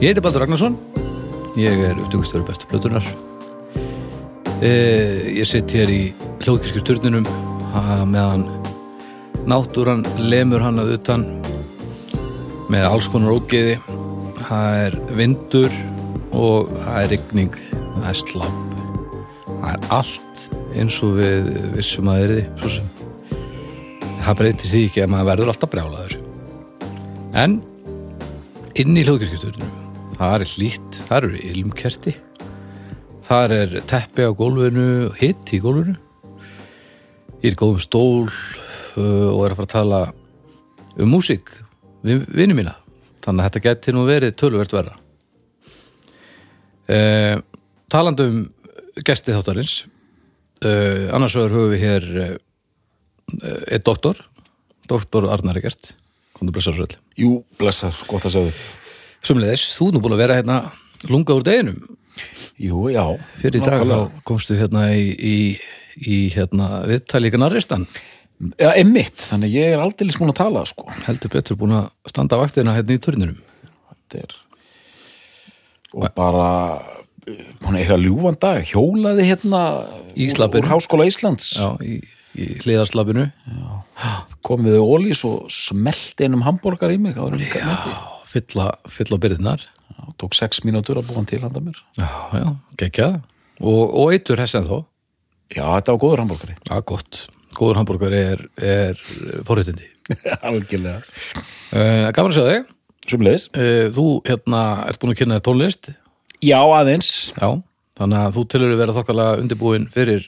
Ég heiti Baldur Ragnarsson, ég er upptökustöru bestu plötunar. Eh, ég sitt hér í hljóðkirkjurturninum meðan náttúran lemur hann að utan með alls konar ógeði. Það er vindur og það er rigning, það er slapp. Það er allt eins og við vissum að erði, það breytir því ekki að maður verður alltaf brjálaður en inn í hljóðkirkjasturnum það er hlýtt, það eru ilmkerti. Það er teppi á gólfinu hitt í gólfinu. Ég er góðum stól og er að fara að tala um músík við vinni mína. Þannig að þetta geti nú verið töluvert verða uh, talandi um gesti þáttarins uh, annars vegar höfum við hér uh, er doktor doktor Arnar Egert komðu blessa svo vel Jú, blessað, gott að segja þig. Sumleðis, þú er nú búin að vera hérna lunga úr deginum Jú, já. fyrir í dag þá komstu hérna í, í, í hérna viðtæli ykkur narristan Já, emmitt, þannig ég er aldrei búin að tala, sko. heldur betur búin að standa vaktina hérna í turninum Þetta er... Og bara, búin að eiga ljúfan dag, hjólaði hérna Í úr, Háskóla Íslands. já, í, í hliðarslapinu Kom við ólís og smelt einum hambúrgar í mig. Já. Fylla, fylla byrðnar tók sex mínútur að búa hann til handa mér. já, já, geggjað og, og eitur hess en þó Já, þetta var góður hambúrgari. já, gott, góður hambúrgar er, er forréttindi Algjörlega. uh, gaman að sjá þig Sumleðis. uh, þú hérna ert búin að kynna tónlist Já, aðeins. Já, þannig að þú tilur að vera þokkalega undirbúin fyrir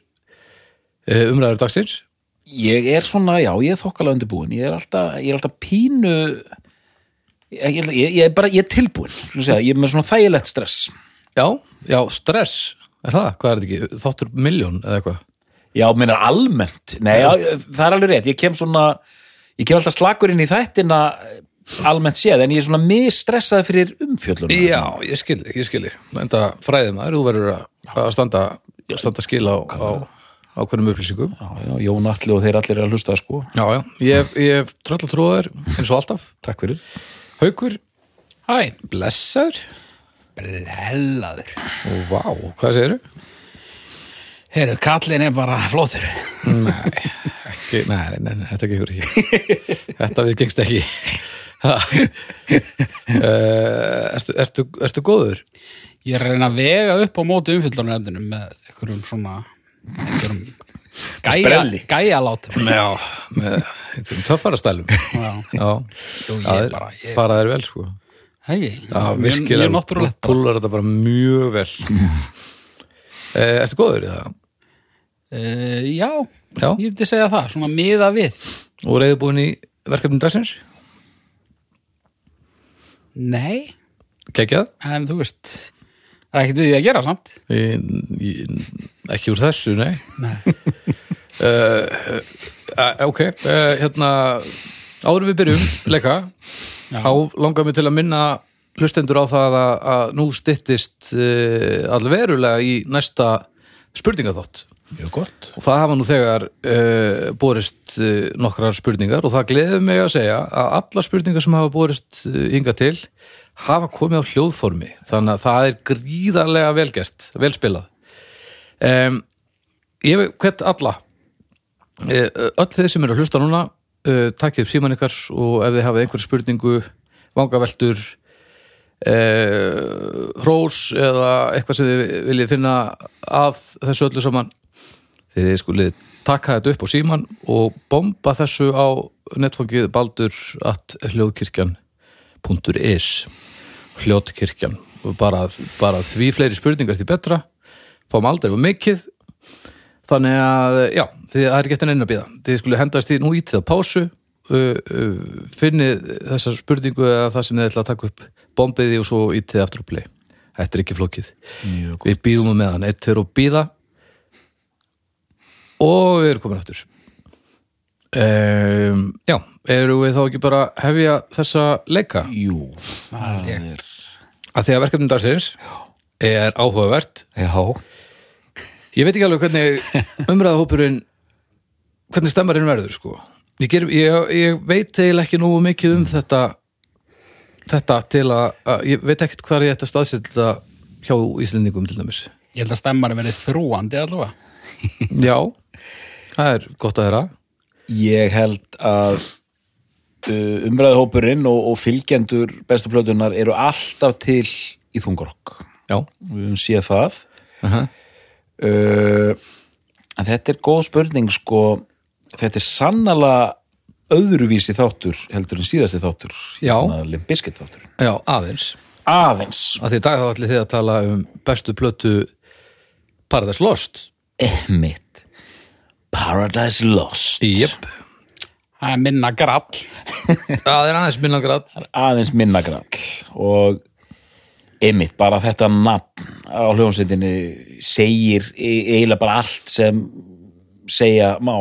uh, umræður dagsins. Ég er svona, já, ég er þokkalega undirbúin. Ég er alltaf, ég er alltaf pínu... Ég, ég, ég, ég er bara, ég er tilbúin. Segja, ég er með svona þægilegt stress. Já, já, stress, er það? Hvað er þetta ekki? Þáttur miljón eða eitthvað? Já, minna almennt. Nei, já, það er alveg rétt. Ég kem svona, ég kem alltaf slakur inn í þættina almennt séð, en ég er svona misstressaði fyrir umfjölluna. Já, ég skil þig, ég skil þig. Enda fræðið maður, þú verður að, standa, standa skil á, á, á hverjum upplýsingum. Já, já, Jón Alli og þeir allir er að hlusta, sko. Já, já, ég, ég tröll þér, eins og alltaf. Takk fyrir. Haukur, Hæ, blessaður blellaður. og vá, hvað segirðu? Heyrðu, kallin er bara flótur. Nei, ekki, nei, nei, nei, þetta gengur ekki Þetta við gengst ekki uh, ertu, ertu, ertu góður? Ég er að reyna að vega upp á móti umfyllunarefninu með einhverjum svona einhverjum gæja, gæjalátum. Já, með einhverjum töffarastælum Já, Jú, ég það er bara- ég- fara þér vel sko hegi. Já, virkilega, mjög náttúrulegt. púlar þetta bara mjög vel uh, Ertu góður í það? Uh, já, Já, ég myndi segja það, svona miða við. og reyðbúin í verkefni dagsins? Nei, Kekjað? en þú veist, það er ekkert við því að gera samt. Í, í, ekki úr þessu, nei. Nei. uh, ok uh, hérna áður við byrjum leika þá langar mig til að minna hlustendur á það að, að nú styttist uh, alverulega í næsta spurningaþátt. Og það hafa nú þegar uh, borist uh, nokkrar spurningar og það gleður mig að segja að alla spurningar sem hafa borist hinga til hafa komið á hljóðformi. Þannig að það er gríðarlega velgert velspilað um, ég hef hvert alla. Uh, öll þeir sem eru að hlusta núna uh, takkið upp síman ykkar og ef þið hafið einhverja spurningu vangaveltur uh, hrós eða eitthvað sem þið viljið finna að þessu öllu saman þið skulið taka þetta upp á síman og bomba þessu á netfangið baldur at hljóðkirkjan.is hljóðkirkjan. Bara, bara því fleiri spurningar því betra fáum aldrei og mikið. Þannig að já, þið, það er ekki eftir enn að býða þið skulle hendast í nú í til það pásu uh, uh, finnið þessa spurningu eða það sem þið ætla að taka upp bombiði og svo ítið aftur að play. Þetta er ekki flókið. Mjög Við býðum á meðan, eitt, tveir og býða og við erum komin aftur. Um, Já, eru við þá ekki bara að hefja þessa leika? Jú, Það er að því að verkefnum dagsins er áhugavert. Já, Ég veit ekki alveg hvernig umræðahópurinn hvernig stemmarinn verður sko. ég, ger, ég, ég veit eiginlega ekki nógu mikið um þetta þetta til að, að ég veit ekkert hvað ég ætti að staðsetja hjá Íslendingum til dæmis. Ég held að stemmari verið þrúandi allavega. Já, það er gott að þeirra ég held að uh, umræðuhópurinn og, og fylgjendur bestu plötunar eru alltaf til í þungarokk. Já, við höfum séð það. Uh uh, þetta er góð spurning sko, þetta er sannlega öðruvísi þáttur heldur en síðasti þáttur. Já. Limbiskit þáttur já, aðeins. Aðeins. Að því dag þá ætli þið að tala um bestu plötu Paradise Lost. Emmitt Paradise Lost. Jep, Það er minna grall. það er aðeins minna grad aðeins minna grall. Og Emmitt, bara þetta nafn á hljónsveitinni segir e- eiginlega bara allt sem segja má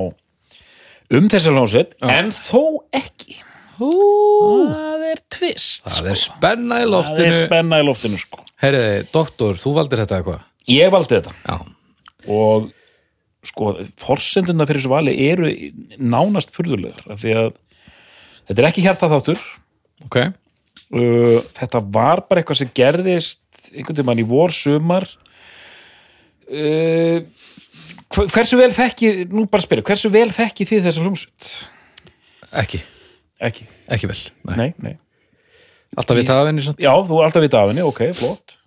um þessa hljónsveit en þó ekki. Það er tvist Það er sko. spenna í það er loftinu. spenna í loftinu sko. Heyriði, doktor, þú valdir þetta eitthvað? Ég valdi þetta. Já, og sko, forsenduna fyrir þessu vali eru nánast furðulegar af því að þetta er ekki hjarta þáttur ok uh, þetta var bara eitthvað sem gerðist einhvern veginn í vor sumar uh, hver- hversu vel þekki nú bara spyrja, hversu vel þekki þið þessa hljómsveit? Ekki, ekki, ekki vel Nei. nei, nei Alltaf við það henni já, þú er alltaf vita af henni, ok, flott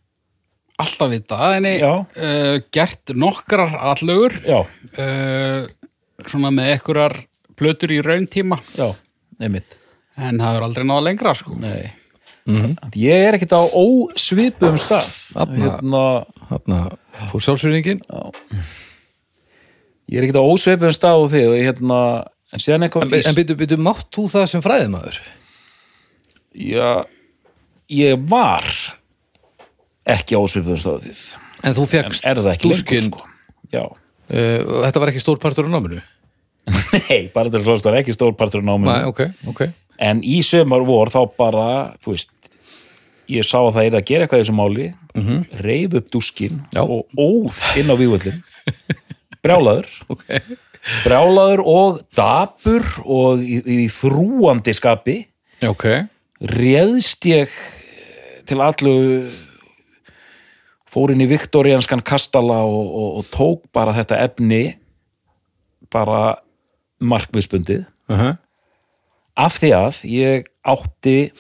Alltaf vita. En Já. uh, gert nokkrar allögur. já, Uh, svona með ekkurar plötur í rauntíma. já, einmitt En það er aldrei náða lengra, sko. nei ég er ekkert á ósvipuðum stað. Hérna, Þarna fór sjálfsýringin ég er ekkert á ósvipuðum stað og þið og hérna en En, eitthvað en byrju, byrju, mátt þú það sem fræðimaður? já, ég var ekki á ósvipuðum stað og þið. En þú en fegst dúskinn, sko. Já, uh, Þetta var ekki stór partur á náminu? nei, bara til hljóðst var ekki stór partur á náminu. Nei, ok, ok. En í sömur vor þá bara þú veist, ég sá að það er að gera eitthvað í þessu máli. Mm -hmm. reif upp dúskin Já. og óð inn á vývöllin brjálaður. Ok, brjálaður og dapur og í, í þrúandi skapi. Ok. Réðst ég til allu fór inn í viktorianskan kastala og, og, og tók bara þetta efni bara markviðspundið uh -huh. af því að ég átti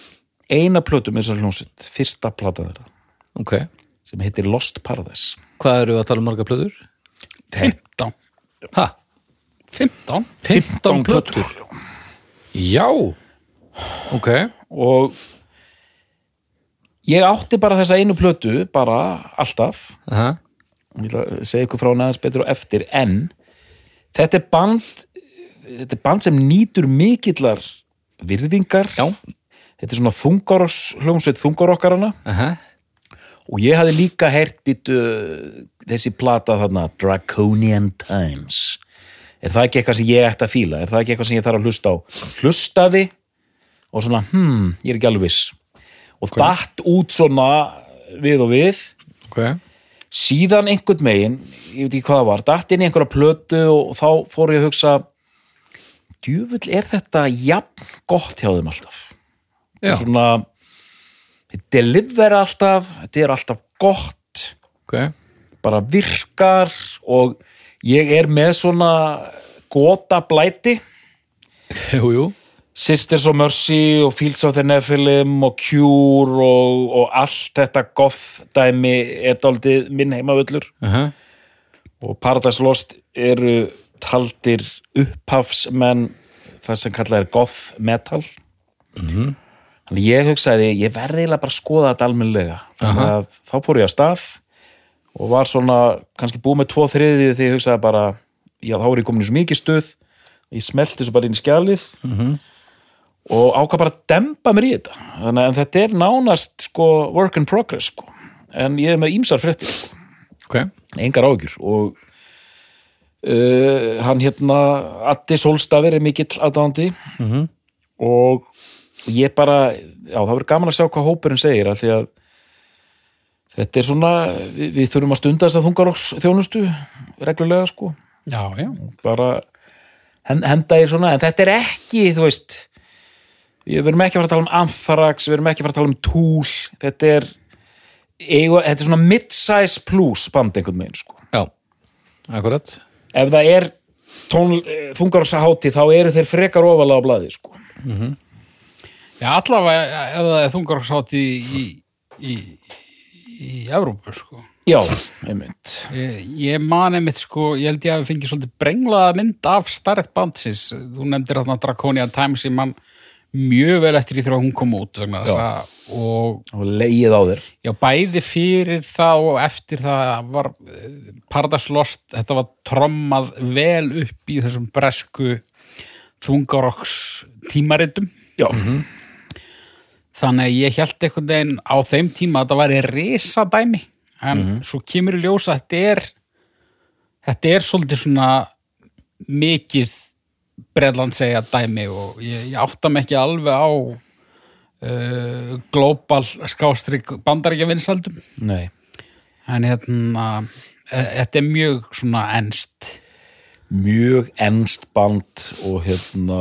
eina plötu með þessar hljómsveit fyrsta plata þeirra Ok, sem heitir Lost Paradise hvað eru að tala um marga plöður? 15. Ha? 15? 15 plötur Já Ok, og ég átti bara þessa einu plötu bara alltaf uh -huh. og ég ætla að segja ykkur frá næðans betur og eftir en þetta er band þetta er band sem nýtur mikillar virðingar Já. Þetta er svona þungaros hljómsveit þungarokkarana Uh -huh. og ég hafði líka heyrt býtu þessi plata þarna Draconian Times. Er það ekki eitthvað sem ég ætti að fíla? Er það ekki eitthvað sem ég þarf að hlusta á? Hlustaði og svona hmm, ég er ekki alveg viss. Og datt út svona við og við. Ok, síðan einhvern megin, ég veit ekki hvað það var datt inn í einhverja plötu og þá fór ég að hugsa djúfull er þetta jafn gott hjá þeim alltaf þetta er svona þetta deliver alltaf, þetta er alltaf gott ok. bara virkar og ég er með svona gota blæti. Jú, jú. Sisters of Mercy og Fields of the Nephilim og Cure og, og allt þetta goth dæmi er daldið minn heimavöllur. Uh -huh. og Paradise Lost eru taldir upphafsmenn það sem kallað er goth metal þannig ég hugsaði ég verði eiginlega bara að skoða þetta almennlega þannig að þá fór ég að stað og var svona kannski búið með tvo þriði því ég hugsaði bara já þá er ég komin í svo mikið stuð ég smelti svo bara inn í skjalið og ákvað bara að dempa mér í þetta. Þannig að þetta er nánast sko work in progress sko. En ég er með ímsar fréttir sko. Ok, engar áhyggjur og uh, hann hérna Addi Solstafir er mikill aðdáðandi Mhm. og ég bara já það verður gaman að sjá hvað hópurinn segir af því að þetta er svona við, við þurfum að stunda þess að þungaroks þjónustu reglulega sko. Já, já. bara hen- henda í svona, en þetta er ekki þú veist við verum ekki að fara að tala um Anthrax, við verum ekki að fara að tala um Tool þetta er eigu, þetta er svona mid-size plus band einhvern veginn sko. Já, akkurat. Ef það er tón, þungaroksa hátíð þá eru þeir frekar ofalega á blaði sko Já, allavega ef það er þungaroksátt í, í, í, í Evrópu, sko. já, einmitt. Ég, ég man einmitt, sko, ég held ég að við fengið svolítið brenglaða mynd af starrið bandsins. Þú nefndir þarna Draconia Times, ég man mjög vel eftir því þegar hún kom út vegna þess að og og leið á þér. Já, bæði fyrir það og eftir það var eh, Paradise Lost, þetta var trommað vel upp í þessum bresku þungarokks tímaritum. Já, þannig að ég held einhvern veginn á þeim tíma að þetta væri risa dæmi en svo kemur í ljósa að þetta er þetta er svolítið svona mikið Bredland segja dæmi og ég, ég átta mig ekki alveg á uh, global skástrík bandaríkja vinsaldum nei. En hérna e- þetta er mjög svona enst mjög ennst band og hérna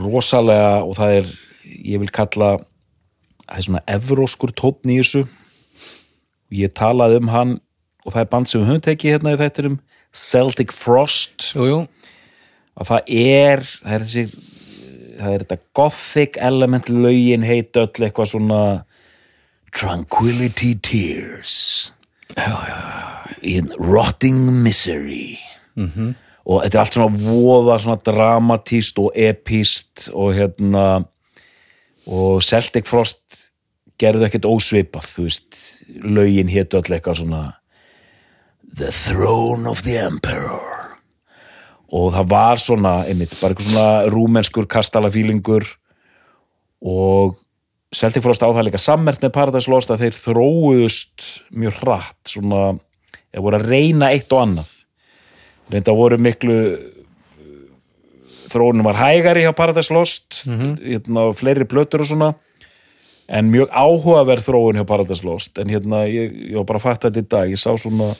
rosalega og það er ég vil kalla það er svona evróskur tónn í þessu. Ég talaði um hann og það er band sem við höfum tekið hérna í þetta um Celtic Frost. Jú, jú, að það er það er þessi það er þetta gothic element lögin heit öll eitthvað svona Tranquility Tears. In Rotting Misery. -hmm. Og þetta er allt svona voða svona dramatíst og epíst og hérna og Celtic Frost gerðu ekkert ósvipað þú veist, lögin hétu öll eitthvað svona The Throne of the Emperor. Og það var svona einmitt, bara eitthvað svona rúmenskur kastalafílingur og Celtic Frost á það líka sammert með Paradise Lost að þeir þróuðust mjög hratt svona, eða voru að reyna eitt og annað reynda voru miklu þróunum var hægari hjá Paradise Lost hérna, fleiri blötur og svona en mjög áhugaverð þróun hjá Paradise Lost. En hérna, ég, ég var bara að fatta þetta í dag ég sá svona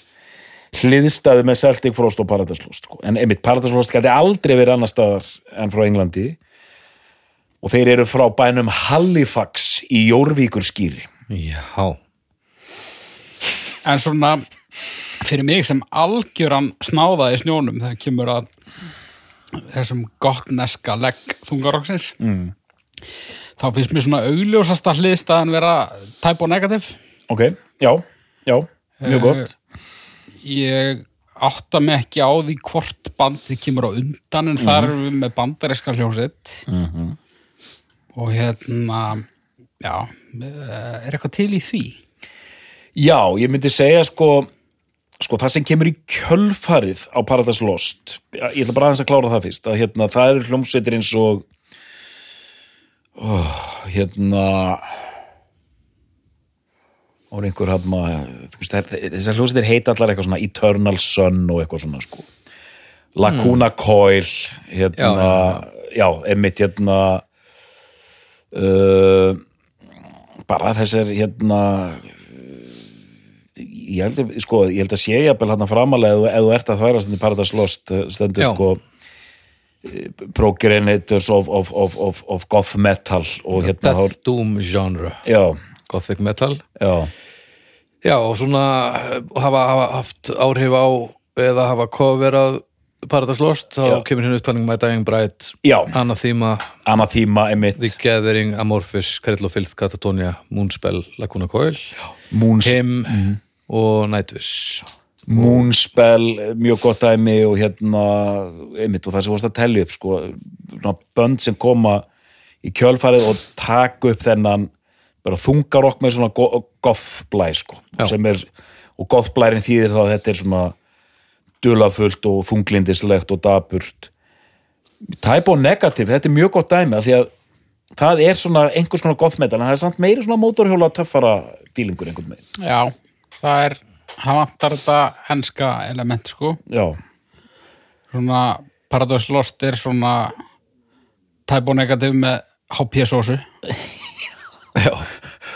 hliðstæði með Celtic Frost og Paradise Lost sko. en einmitt Paradise Lost gæti aldrei verið annar staðar en frá Englandi. Og þeir eru frá bænum Halifax í Jórvíkur skýri já. En svona fyrir mig sem algjöran snáða í snjónum þegar kemur að þessum gottneska legg þungaroksins mm. þá finnst mér svona augljósasta hliðstæðan vera type og negativ ok, já, já, mjög gott. Ég átta mig ekki á því hvort bandið kemur á undan en þar erum við með bandariska hljómsitt Mhm. og hérna já, eh, er eitthvað til í því? Já, ég myndi segja sko sko það sem kemur í kjölfarið á Paradise Lost ég ætla bara aðeins að klára það fyrst að hérna það eru hljómsveitir eins og oh, hérna og einhver hafna þessar hljómsveitir heita allar eitthvað svona Eternal Sun og eitthvað svona sko. Lacuna Coil hérna, já, einmitt hérna uh, bara þessar hérna ég held, að- sko, ég held að sé jafnvel hann framalega ef, ef þú ert að þværa stendur Paradise Lost eh, stendur Já. sko eh, Progenitors of, of, of, of, of goth metal og hérna Death Doom genre. Já, Gothic Metal. Já, Já, og svona eh, hafa, hafa haft áhrif á eða hafa coverað Paradise Lost, þá kemur hérna upptalning My Dying Bride, Anathema. Anathema einmitt, The Gathering, Amorphis, Cradle of Filth, Katatonia Moonspell, Lacuna Coil. Moons, Him. Mhm. Og Nightwish Moonspell mjög gott dæmi og hérna einmitt og það sem vorst að telja upp sko, svona bönd sem koma í kjölfarið og taka upp þennan bara þungarokk með svona go- gothblæ sko, sem er og gothblærin þýðir þá að þetta er svona dulafullt og þunglindislegt og daburt Type O Negative, þetta er mjög gott dæmi af því að það er svona einhvers konar goth metal, en það er samt meiri svona mótorhjóla töffara fílingur einhvern veginn. Já, það er, hann vantar þetta enska element, sko. Já, Svona, Paradise Lost er svona typo negativ með HP-sósu. Já,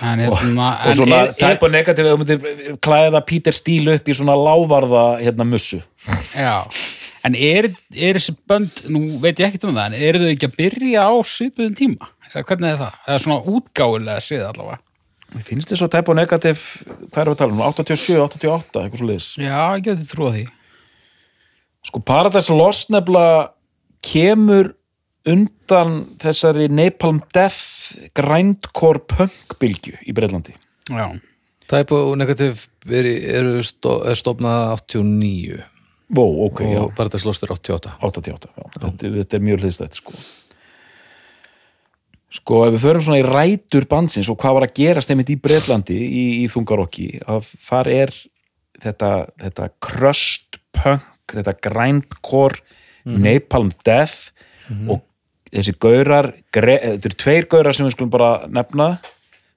En hérna, og svona þú myndir klæða Peter Steele upp í svona lávarða hérna mussu já, en er, er þessi bönd, nú veit ég ekkert um það, en eru þau ekki að byrja á svipuðum tíma? Eða hvernig er það? Eða svona útgáfulega séð allavega? Mér finnst þess að Type O Negative, hvað erum við að tala um, 87, 88, eitthvað svo liðs Já, ég geti trúið því. Sko Paradise Lost nefnilega kemur undan þessari Napalm Death grindcore punk-bylgju í Breitlandi. Já, Type O Negative er, eru er stofnað 89 Vó, ok, já, og Paradise Lost er 88 88, já. Þetta, þetta er mjög hliðstætt, sko. Sko, ef við förum svona í rætur bandsins og hvað var að gerast einmitt í Breitlandi í, í Þungarokki, að þar er þetta, þetta crust punk, þetta grindcore, Napalm Death og þessi gaurar, þetta eru tveir gaurar sem við skulum bara nefna,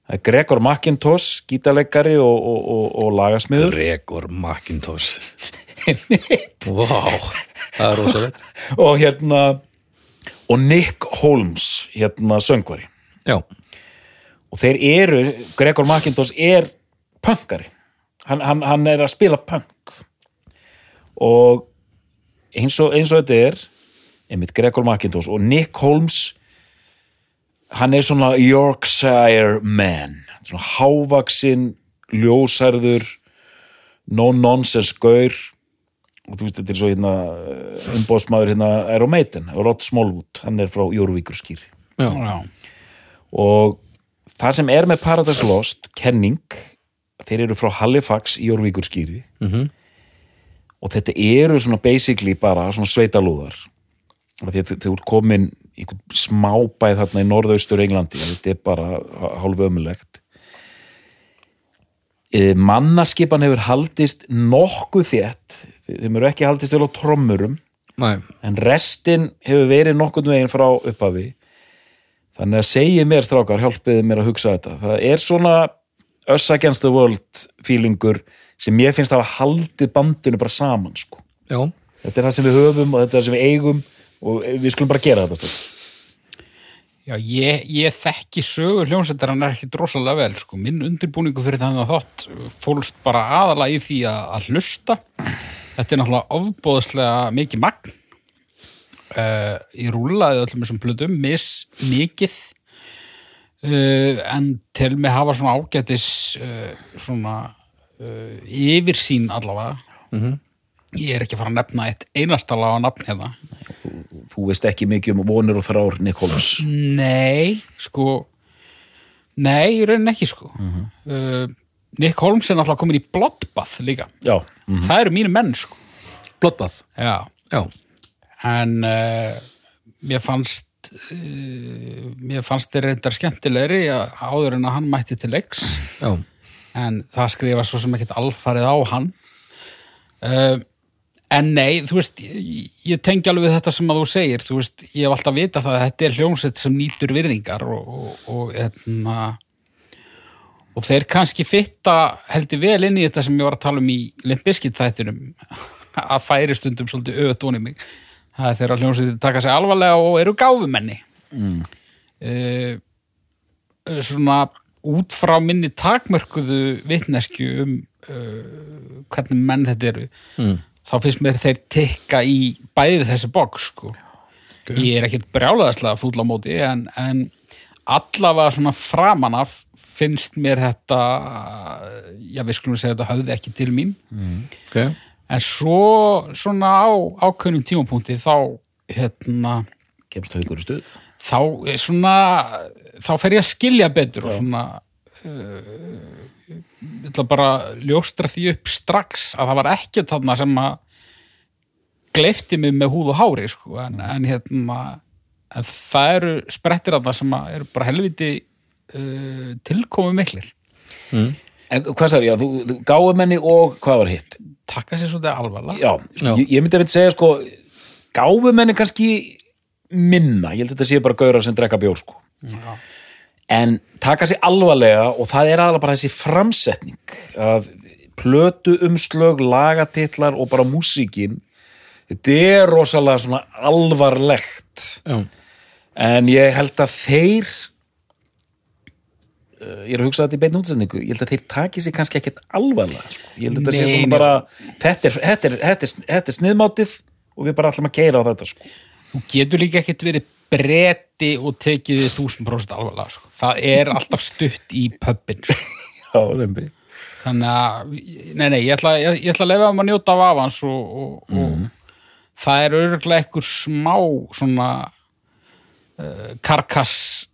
Gregor McIntosh, gítarleikari og, og, og, og lagasmiður. Gregor Macintosh. Vá, það er rosalegt. Og hérna og Nick Holmes hérna söngvari. Já, og þeir eru, Gregor McIntosh er punkari. Hann, hann, hann er að spila punk. Og eins og, eins og þetta er einmitt Gregor McIntosh og Nick Holmes hann er svona Yorkshire man. Svona hávaxinn ljósærður no nonsense gaur og þú veist þetta er svo hérna umbóðsmaður hérna Aero Maiden, Rod Smallwood hann er frá Jórvíkur skýri já, já, og það sem er með Paradise Lost kenning, þeir eru frá Halifax í Jórvíkur skýri Mhm. og þetta eru svona basically bara svona sveitalúðar. Þau eru komin í einhvern smábæð þarna í norðaustur Englandi þetta er bara hálfu ömulegt mannaskipan hefur haldist nokkuð þétt þeim eru ekki haldist vel á trommurum næ, en restin hefur verið nokkurn veginn frá upphafi þannig að segja mér strákar hjálpiði mér að hugsa þetta það er svona us against the world feelingur sem ég finnst að hafa haldið bandinu bara saman sko. þetta er það sem við höfum og þetta er það sem við eigum og við skulum bara gera þetta stöð. já ég, ég þekki sögur hljónsettar hann er ekki drosalega vel, sko. Minn undirbúningu fyrir þannig að þátt fólst bara aðalega í því að, að hlusta. Þetta er náttúrulega ofbóðslega mikið magn. Uh, ég rúlaði öllum þessum plötum, mis mikið. Uh, en til mig hafa svona ágætis uh, svona uh, yfirsýn allavega. Ég er ekki að fara að nefna eitt einasta laga nafn hérna. þú veist ekki mikið um vonir og þrár Nikólas Nei, sko Nei, í rauninni ekki sko uh, Nick Holmes er náttúrulega komin í Bloodbath líka. Já, mm, Það eru mínu menn sko. Bloodbath, Já, já, en uh, mér fannst uh, mér fannst þeir reyndar skemmtilegri að- áður en að hann mætti til leiks já. En það skrifa svo sem ekkert alfarið á hann. Uh, en nei, þú veist ég, ég tengi alveg þetta sem að þú segir. Þú veist, ég hef alltaf vita það að þetta er hljómsett sem nýtur virðingar og, og, og, etna, og þeir kannski fitta heldur vel inn í þetta sem ég var að tala um í Limbiskit þættinum að færi stundum svolítið öðvöldóni mig það er þeirra hljómsett taka sig alvarlega og eru gáfumenni mm. svona út frá minni takmörkuðu vitnesku um uh, hvernig menn þetta eru Mm. þá finnst mér þeir tikka í bæði þessi box sko. ég er ekkert brjálaðaslega fúll á móti en, en allavega svona framan af finnst mér þetta já við skulum segja þetta höfði ekki til mín. Ok, en svo svona á ákveðnum tímapunkti þá hérna kemst haugur stuð? þá er svona þá fer ég að skilja betur og svona uh, ég ætla bara að ljóstra því upp strax að það var ekkert þarna sem að gleifti mig með húð og hári sko, en, en hérna en það eru sprettir þarna sem að eru bara helviti uh, tilkomu miklir. En hvað sagði, já, þú, þú gáfumenni og hvað var hitt? taka sér svolítið alvarlega. Já, Já. Ég, ég myndi að segja sko gáfumenni kannski minna, ég held að þetta sé bara gaurar sem drekka bjór sko. En taka sig alvarlega og það er aðalega bara þessi framsetning að plötu umslög, lagatitlar og bara músíkin þetta er rosalega svona alvarlegt. Já, en ég held að þeir ég er að hugsa þetta í beinu útsendingu ég held að þeir taki sig kannski ekkert alvarlega sko. ég held að þetta sé svona bara þetta er, þetta er, þetta er, þetta er sniðmátið og við bara ætlum að keira á þetta sko. Þú getur líka ekkert verið bretti og tekið þið þúsund prósent alvarlega sko. það er alltaf stutt í pöppin sko. þannig að, nei nei, ég ætla, ég, ég ætla að lefa um að njóta af afans og, og, og það er örgulega einhver smá svona uh, karkass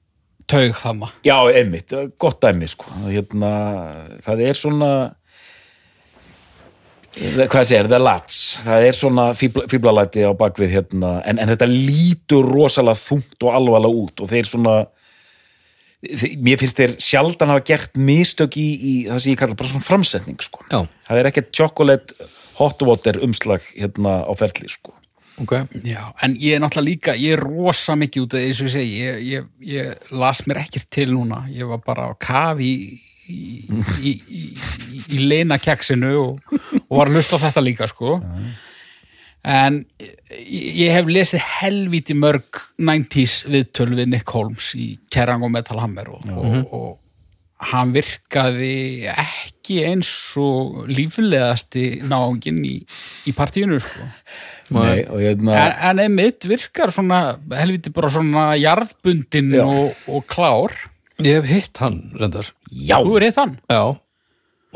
taug þannig Já, einmitt, gott dæmi sko. hérna, það er svona hvað segir, the lats það er svona fíbla, fíblalæti á bakvið hérna, en, en þetta lítur rosalega þungt og alvarlega út og þeir svona mér finnst þeir sjaldan hafa gert mistök í, í það sem ég kalla bara svona framsetning sko. já, það er ekkert chocolate hot water umslag hérna á ferli sko. Ok. Já, en ég er náttúrulega líka, ég er rosa mikið út af eins og ég segi, ég, ég, ég las mér ekkert til núna, ég var bara á kafi í, í, í, í, í leina keksinu og, og var að hlusta á þetta líka, sko. En ég, hef lesið helvíti mörg 90s viðtöl við Nick Holmes í Kerrang! og Metal Hammer og, og, og hann virkaði ekki eins og lífilegasti náungin í, í partíinu, sko. Nei, og hérna En, en einmitt virkar svona helviti bara svona jarðbundin Já. og, og klár. Ég hef hitt hann, reyndar. Já, Þú er eitt hann? Já,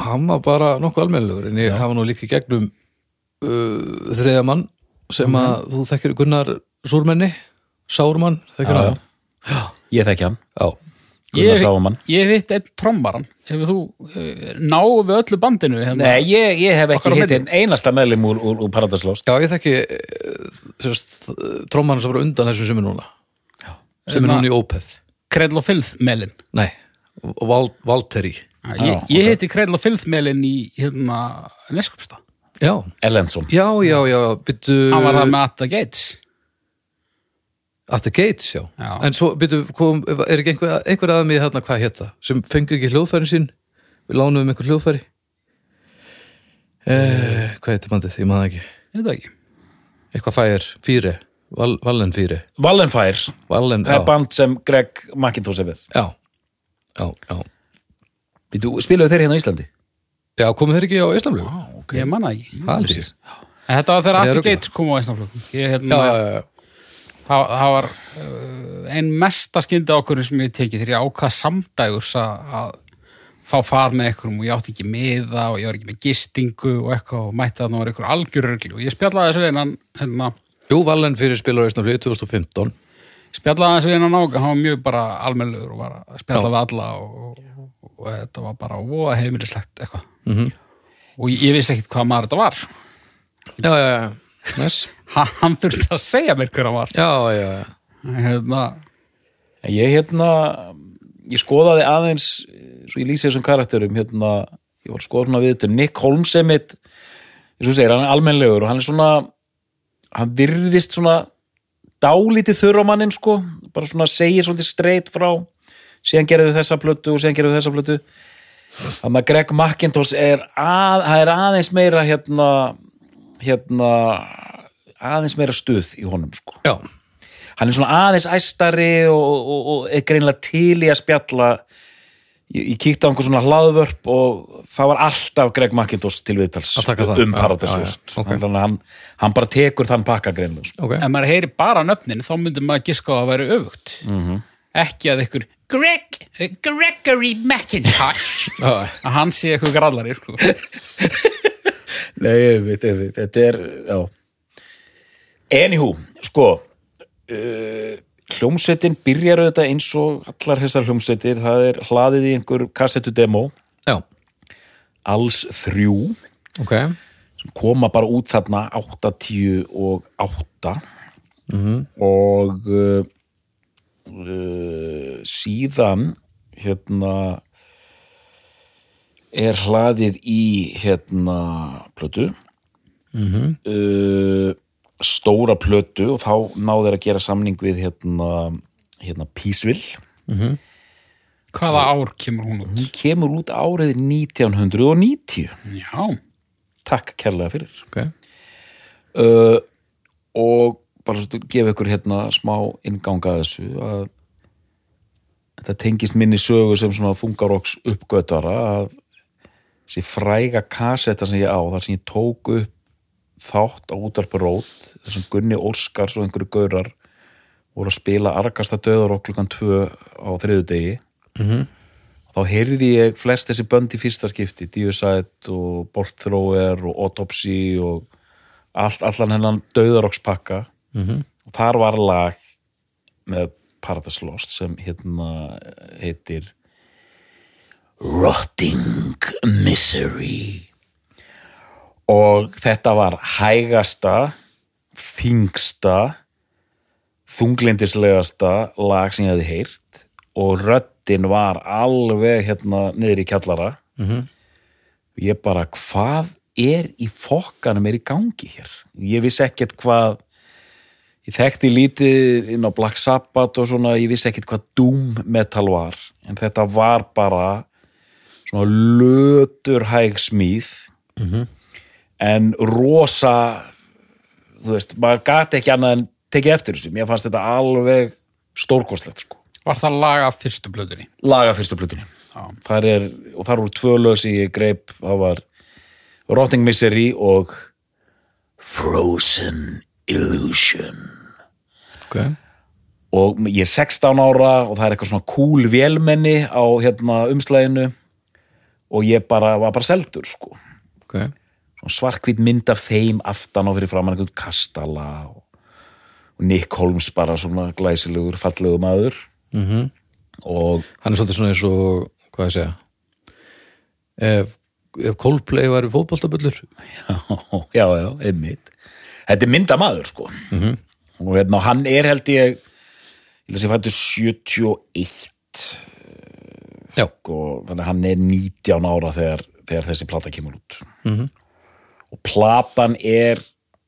hann var bara nokkuð almennilegur en ég hafa nú líka gegnum uh, þriðja mann sem að þú þekkir Gunnar Súrmenni Sármann, þekkir Já, hann? Já, ég þekki hann. Já, Gunnar Ég, Sáamann ég veit einn trommaran Hefur þú uh, náu við öllu bandinu hérna? Nei, ég, ég hef ekki hitt einn einasta meðlim úr, úr, úr Paradise Lost. Já ég þekki sérst, trómann sem var undan þessum sem er núna. Sem er Hérna- núna í Ópeð Kredl og Filth melin Nei, og Val, Valteri Ég, Já, ég ok. heiti Kredl og Filth melin í hérna Neskupstað Já, Erlendsson. Já, já, já, byttu Hann var það með Atta Gates At the Gates, já, Já. En svo, byttu, kom, er ekki einhver, einhver aðeins hérna hvað hétt það? Sem fengu ekki hljóðfærin sín? Við lánuðum einhver hljóðfæri. Eh, Hvað heitir bandið, ég maður ekki. Ég veit það ekki. Eitthvað fær fýri Val, Vallen fýri Wallenfire, Vallen, það já, er band sem Greg McIntosh er við. Já, já, já. Býtu, Spiluðu þeir hérna á Íslandi? Já, komið þeir ekki á Íslamlu? okay. Ég manna ekki. Það er En Þetta var þegar Það Atta örugglega. Gates kom á Íslandflökum Ég Já, hérna já, já, já, það, það var uh, ein mesta skyndi ákvörðin sem ég tekið þegar ég ákvað samdægurs að, fá far með einhverjum og ég átti ekki miða og ég var ekki með gistingu og eitthvað og mætti að það var einhver algjörregli og ég spjallaði þessu hennan hérna, Jú, Vallen fyrir spilur á Íslamlu 2015 spjallaði þessu við hennan ákvað hann var mjög bara almennlegur og var að spjalla við alla og, og, og, þetta var bara voða heimilislegt eitthvað. Mhm. og ég, ég vissi ekkit hvað maður þetta var sko. Já, já, já, næs hann, þurfti að segja mér hver hann var. Já, já, já. Hérna, Ég hérna ég skoðaði aðeins svo ég lýsi þessum karakterum hérna, ég var að skoða svona við þetta Nick Holmes er mitt eins og segir, hann er almennlegur og hann er svona hann virðist svona dálítið þurrumanninn sko. Bara svona segir svolítið straight frá. Síðan gerðu þessa plötu og síðan gerðu þessa plötu. Þannig að Greg McIntosh er, að, er aðeins meira hérna hérna aðeins meira stuð í honum sko Já, hann er svona aðeins æstari og, og, og er greinlega til í að spjalla ég, ég kíkti á einhver svona hlaðvörp og það var alltaf Greg McIntosh til viðtals um Paradise já, já. Lost Ok. þannig að hann, hann bara tekur þann pakka greinlega sko. ok ef maður heyri bara nöfnin þá myndi maður giska á að vera öfugt Mhm. ekki að ykkur Greg, Gregory McIntosh að hann sé eitthvað grallari sko. Nei, ég veit, ég veit, þetta er já. Anywho, sko uh, hljómsveitin byrjar auðvitað eins og allar þessar hljómsveitir, það er hlaðið í einhver kassettu demo, já, alls þrjú. Ok. Sem koma bara út þarna 8, 10 og 8 og uh, uh, síðan hérna er hlaðið í hérna plötu. Uh, stóra plötu og þá náðu þeir að gera samning við hérna, hérna Peaceville. Hvaða ár kemur hún út? hún kemur út árið 1990 Já, takk kærlega fyrir. Ok, uh, og bara svo að gefa ykkur hérna smá innganga að þessu að þetta tengist minni sögu sem svona þungaróks uppgötara að þessi fræga kasetta sem ég á þar sem ég tók upp þátt á útarparót þessum Gunni Óskars og einhverju gaurar voru að spila argasta döðar klukkan tvö á þriðudegi Mhm. þá heyrði ég flest þessi bönd í fyrsta skipti Diosite og Bolt Thrower og Autopsy og allt, allan hennan döðarokspakka Mhm. og þar var lag með Paradise Lost sem hérna heitir Rotting Misery og þetta var hægasta þingsta þunglindislegasta lag sem ég hefði heyrt. Og röddin var alveg hérna niður í kjallara. Mhm. ég bara, hvað er í fokkanum er í gangi hér? Ég vissi ekkert hvað ég þekkti lítið inn á Black Sabbath og svona, ég vissi ekkert hvað Doom metal var, en þetta var bara svona löturhæg smíð. Mhm. En rosa þú veist, maður gati ekki annað en tekið eftir þessu, mér fannst þetta alveg stórkostlegt sko. Var það lag af fyrstu blöðunni? laga fyrstu plötunni Já. þar er, og þar voru tvö lög sem ég greip, það var Rotting Misery og Frozen Illusion. Ok. Og ég er 16 ára og það er eitthvað svona cool vélmenni á hérna umslæginu og ég bara var bara seldur sko. Ok, svona svarkvít mynd af þeim aftan á fyrir framan einhvern kastala og, Nick Holmes bara svona glæsilegur, fallegur maður. Mhm. og hann er svolítið svona eins og hvað ég segja ef, ef Coldplay var í fótboltaböllur. Já, já, einmitt. Þetta er mynda maður sko. Mhm. og hérna, hann er held ég ég held að sé fættur 71 já, og þannig að hann er 19 ára þegar, þegar þessi plata kemur út. Mhm. Og platan er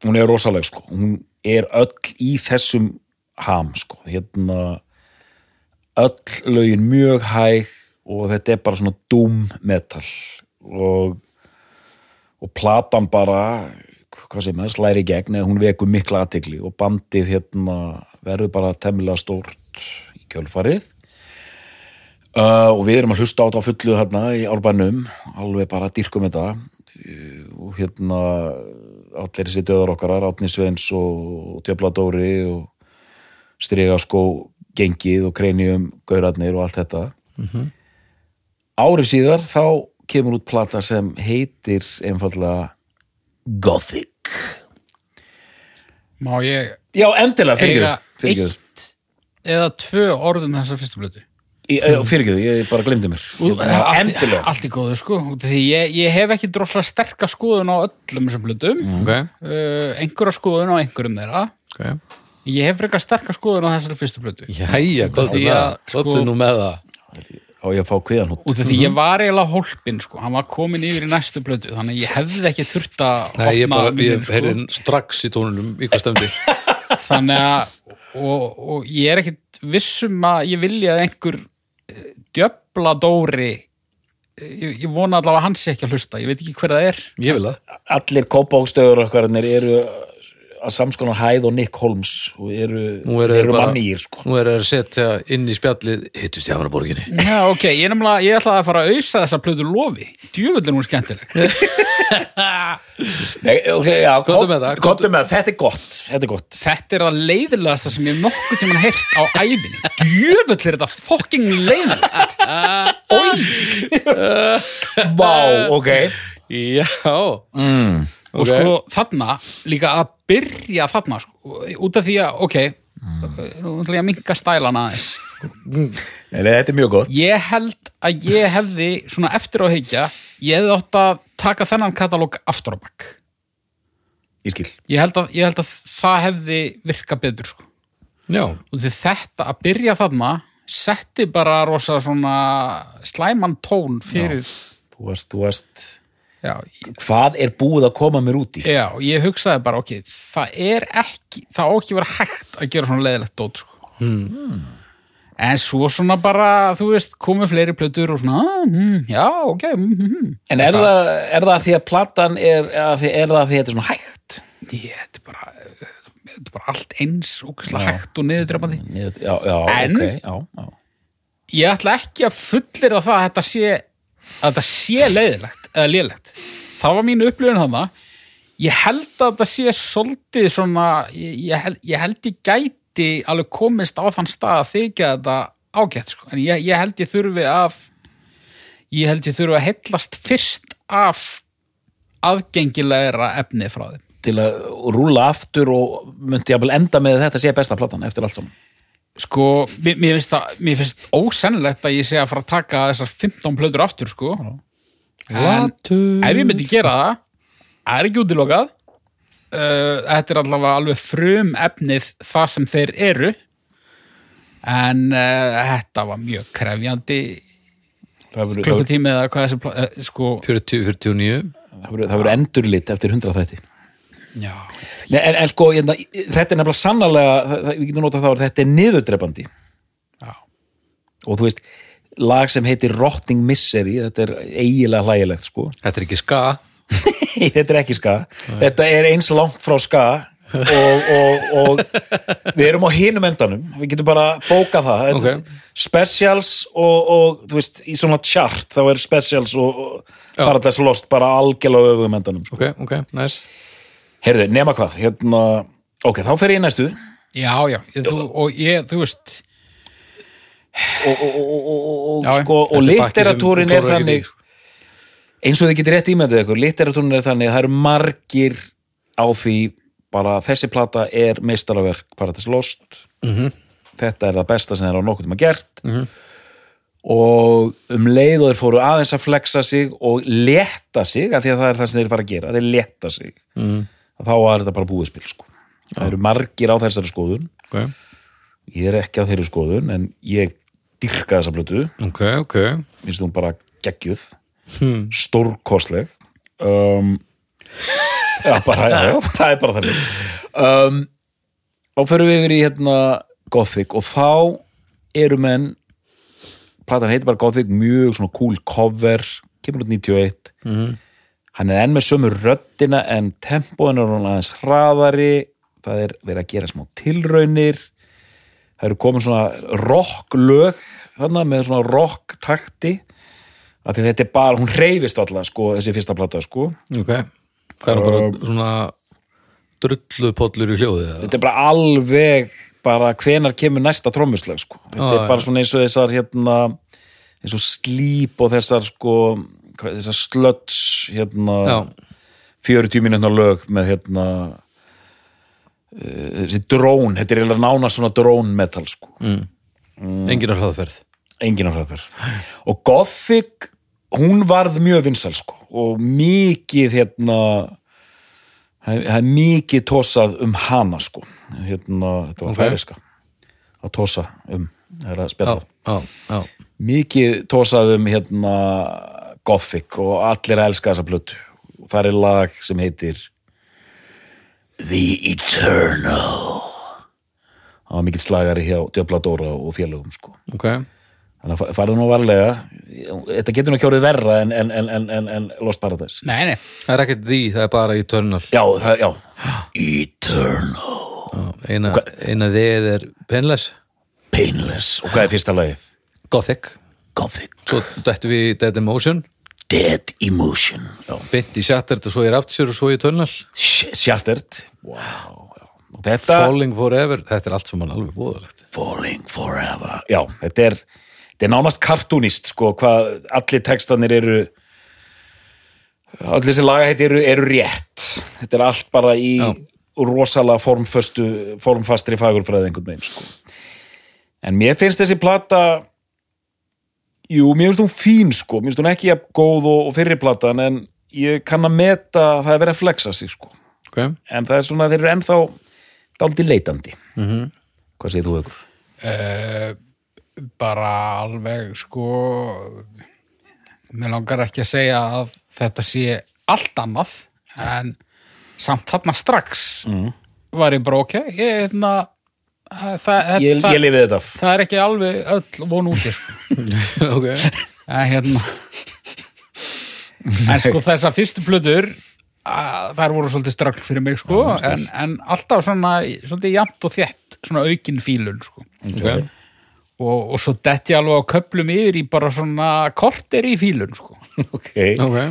hún er rosaleg sko. Hún er öll í þessum ham sko. Hérna öll lögin mjög hæg og þetta er bara svona doom metal. Og og platan bara hvað sem er, slæri gegn eða hún vekur mikla aðtegli og bandið hérna verður bara temmilega stórt í kjölfarið. Uh, og við erum að hlusta á þetta fullu hérna í árbænum alveg bara dýrkum þetta og hérna allir þessi döðar okkar Átni Sveins og Djöfladóri og Strigaskó gengið og kreinjum gaurarnir og allt þetta Mhm. árið síðar þá kemur út plata sem heitir einfallega Gothic Má ég Já, endilega, fyrirgjöðu eitt eða tvö orðum þessar fyrstu blödu? Fyrirgjöðu, ég bara glemdi mér. Allt, Endilega. allt í góðu sko. Út því ég, ég hef ekki drosla sterka skoðun á öllum þessum blödum ok, uh, einhverja skoðun á einhverjum þeirra. Ok. Ég hef frekar sterka skoðun á þessari fyrstu blödu jæja, það? sko- er nú með það? Á ég að fá kviðan hút út af því ég var eiginlega hólpin sko, hann var komin yfir í næstu blödu þannig að ég hefði ekki þurft að Nei, ég bara, ég heyrði strax í tónunum í hvað stemdi þannig að og, og ég er ekkit vissum að ég vilja að einhver djöfla dóri. Ég, ég vona allavega að hann sé ekki að hlusta ég veit ekki hver það er. Ég vil það. Allir kópákstöður okkar eru að samskonar hæð og Nick Holmes og eru, Nú eru þeir þeir eru bara- mannýr sko. Nú er það að setja inn í spjallið hittust í Hafnaborginni Já, ok, ég nefnilega, ég ætlaði að fara að ausa þessa plötu lofi. Djöfull er hún skemmtileg. Nei, okay, já, kom- með það, komdu með það, þetta er gott Þetta er gott. Þetta er það leiðilegasta sem ég nokkuð tímann heyrt á æfinni Djöfull er þetta fucking leiðilegt Ói Vá, ok. Já, mm. Og Ok. sko þarna, líka að byrja þarna sko, út af því að, ok nú ætla ég að minka stælana aðeins Nei, nei, Þetta er mjög gott. Ég held að ég hefði svona eftir á heikja, ég hefði átt að taka þennan katalóg aftur á bakk Ég skil. Ég held að, ég held að það hefði virka betur sko. já, og því þetta að byrja þarna setti bara rosa svona slæman tón fyrir Þú varst, þú varst já, ég- hvað er búið að koma mér út í? já, ég hugsaði bara ok, það er ekki það á ekki að vera hægt að gera svona leiðilegt dót sko. Hmm. en svo svona bara þú veist, komið fleiri plötur og svona ah, mm, já, ok mm, mm, en er það, er það því að platan er, er það því að þetta er svona hægt? Ég, þetta er bara þetta er bara allt eins ógæslega hægt og niðurdrefandi En- ok, já, já. ég ætla ekki að fullir það að þetta sé að þetta sé leiðilegt eða lélegt. Það var mín upplifun þarna. Ég held að þetta sé svolítið svona ég, ég, held, ég held ég gæti alveg komist á þann stað að þykja þetta ágætt sko. en ég, ég held ég þurfi af ég held ég þurfi að heillast fyrst af aðgengilegra efni frá þeim. Til að rúla aftur og myndi jafnvel enda með að þetta sé besta platan eftir allt saman sko, mér, mér, finnst það, mér finnst ósennilegt að ég sé að fara að taka þessar 15 plötur aftur sko. En ef ég myndi gera það það er ekki útilokað. Uh, þetta er allavega alveg frum efnið það sem þeir eru. En uh, þetta var mjög krefjandi klukkutími eða hvað þessi uh, sko, 40, 49 það verður- það verður endurlit eftir 100 þætti Nei, en, en sko, hérna, þetta er nefnilega sannarlega, við getum notað þá að þetta er niðurdrepandi. Já, og þú veist, lag sem heitir Rotting Misery, þetta er eiginlega hlægilegt sko, Þetta er ekki ska. Nei, þetta er ekki ska. Þetta er eins langt frá ska og, og, og við erum á hinum endanum, við getum bara bókað það, Þetta- Ok. specials og, og þú veist, í svona chart þá er specials og. Paradise Lost bara algjörlega öfum endanum sko. Ok, ok, nice Heyrðu, nema hvað, hérna ok, þá fer ég næstu. Já, já þú, og ég, þú veist. Og, og, og, sko, og er litteratúrin er þannig sko. eins og þið getur rétt ímyndið ykkur litteratúrin er þannig að það eru margir á því bara þessi plata er meistaraverk Paradise Lost. Mhm. þetta er það besta sem þeir á nokkuð tíma gert. Og um leið og þeir fóru aðeins að flexa sig og leta sig af því að það er það sem þeir fara að gera þeir leta sig. Mhm. Þá var þetta bara búið spil sko. það eru margir á þessari skoðun. Ok, ég er ekki á þeirri skoðun en ég dyrka þessa blötu ok, ok. Finnst hún bara geggjuð. Hmm. stórkostleg. Um, já, bara, já, það er bara þannig. Um, þá förum við yfir í hérna Gothic. Og þá eru menn platan heitir bara Gothic, mjög svona cool cover kemur út 91 Mhm. Hann er enn með sömu röddina en tempóin er hann aðeins hraðari. Það er verið að gera smá tilraunir. Það eru komin svona rock lög þarna með svona rock takti þetta er bara, hún reyfist alltaf sko, þessi fyrsta plata sko. Ok, hvað er það bara svona drullupollur í hljóðið þetta er bara alveg bara hvenar kemur næsta trommuslag sko. þetta Já, er bara svona eins og þessar hérna, eins og slíp og þessar sko, þessar slöts hérna Já, 40 mínútna lög með hérna uh, þessi drón, þetta er eiginlega nána svona drón metal sko, enginn á hraðferð. Engin á hraðferð. Og Gothic hún varð mjög vinsæl sko og mikið hérna það er mikið tósað um hana sko. Hérna, þetta var Ok. okay. færiska að tósa um, það er að já mikið tósað um hérna Gothic og allir elska þessa plötu. Og það er lag sem heitir The Eternal. Það var mikill slagari hjá Djöfla Dóra og félögum sko. Ok, þannig að fa- farðu nú varlega. Þetta getur nú kjórið verra en, en, en, en, en, en Lost Paradise. Nei, nei, það er ekkert því, það er bara Eternal. Já, það, já. Eternal. Eina, eina þið er Painless. Painless. Og hvað er fyrsta lagið? Gothic. Gothic. Svo dættu við Dead Emotion Dead Emotion. Já. Bytt í Shattered og svo í Rapture og svo í Sh- Shattered. Wow, þetta Falling Forever, þetta er allt sem hann alveg voðalegt. Falling Forever. Já, þetta er, þetta er nánast kartúnist sko, hvað allir textanir eru allir þessi lagaheiti eru, eru rétt. Þetta er allt bara í Já. rosalega formföstu formfastri fagurfræði einhvern veginn sko. en mér finnst þessi plata jú, mér finnst hún fín sko, mér finnst hún ekki góð og, og fyrri platan en ég kann að meta að það er verið að flexa sig sko. Ok, en það er svona, þeir eru ennþá dálítið leitandi. Mhm. hvað segir þú ykkur? uh, bara alveg sko. Mér langar ekki að segja að þetta sé allt annað en samt þarna strax var ég bara ok. Ég, hérna, það, ég, það, ég lifið þetta af það er ekki alveg öll von úti sko. ok en hérna en sko þessar fyrstu plötur að, þær voru svolítið strögl fyrir mig sko, en, en alltaf svona svolítið jamt og þétt, svona aukin fílun sko. okay. og, og svo detti ég alveg á köplum yfir í bara svona korter í fílun sko. ok, ok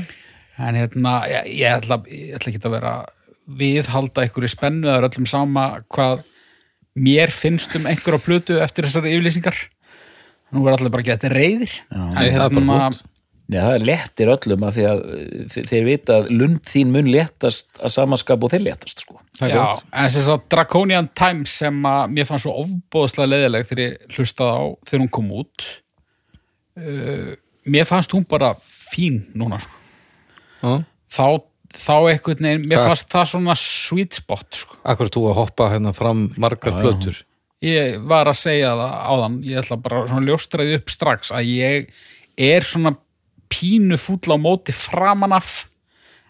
en hérna, ég, ég, ætla, ég ætla ekki að vera viðhalda einhverju spennu það er öllum sama hvað mér finnst um einhverja plötu eftir þessar yfirlýsingar nú er allir bara að geta reyðir en það er bara hérna flott. Já, það lettir öllum að því að uh, þe- þeir vita að lund þín mun léttast að samanskap og þeir léttast sko. það er Já, gott en þess að Draconian Times sem að mér fannst svo ofbóðslega leiðileg þegar ég hlustaði á þegar hún kom út uh, mér fannst hún bara fín núna sko. Já. þá, þá veginn mér Hvað? fannst það svona sweet spot sko. Akkur þú að hoppa hérna fram margar plötur ég var að segja það áðan ég ætla bara svona ljóstraði upp strax að ég er svona pínu fúll á móti framan af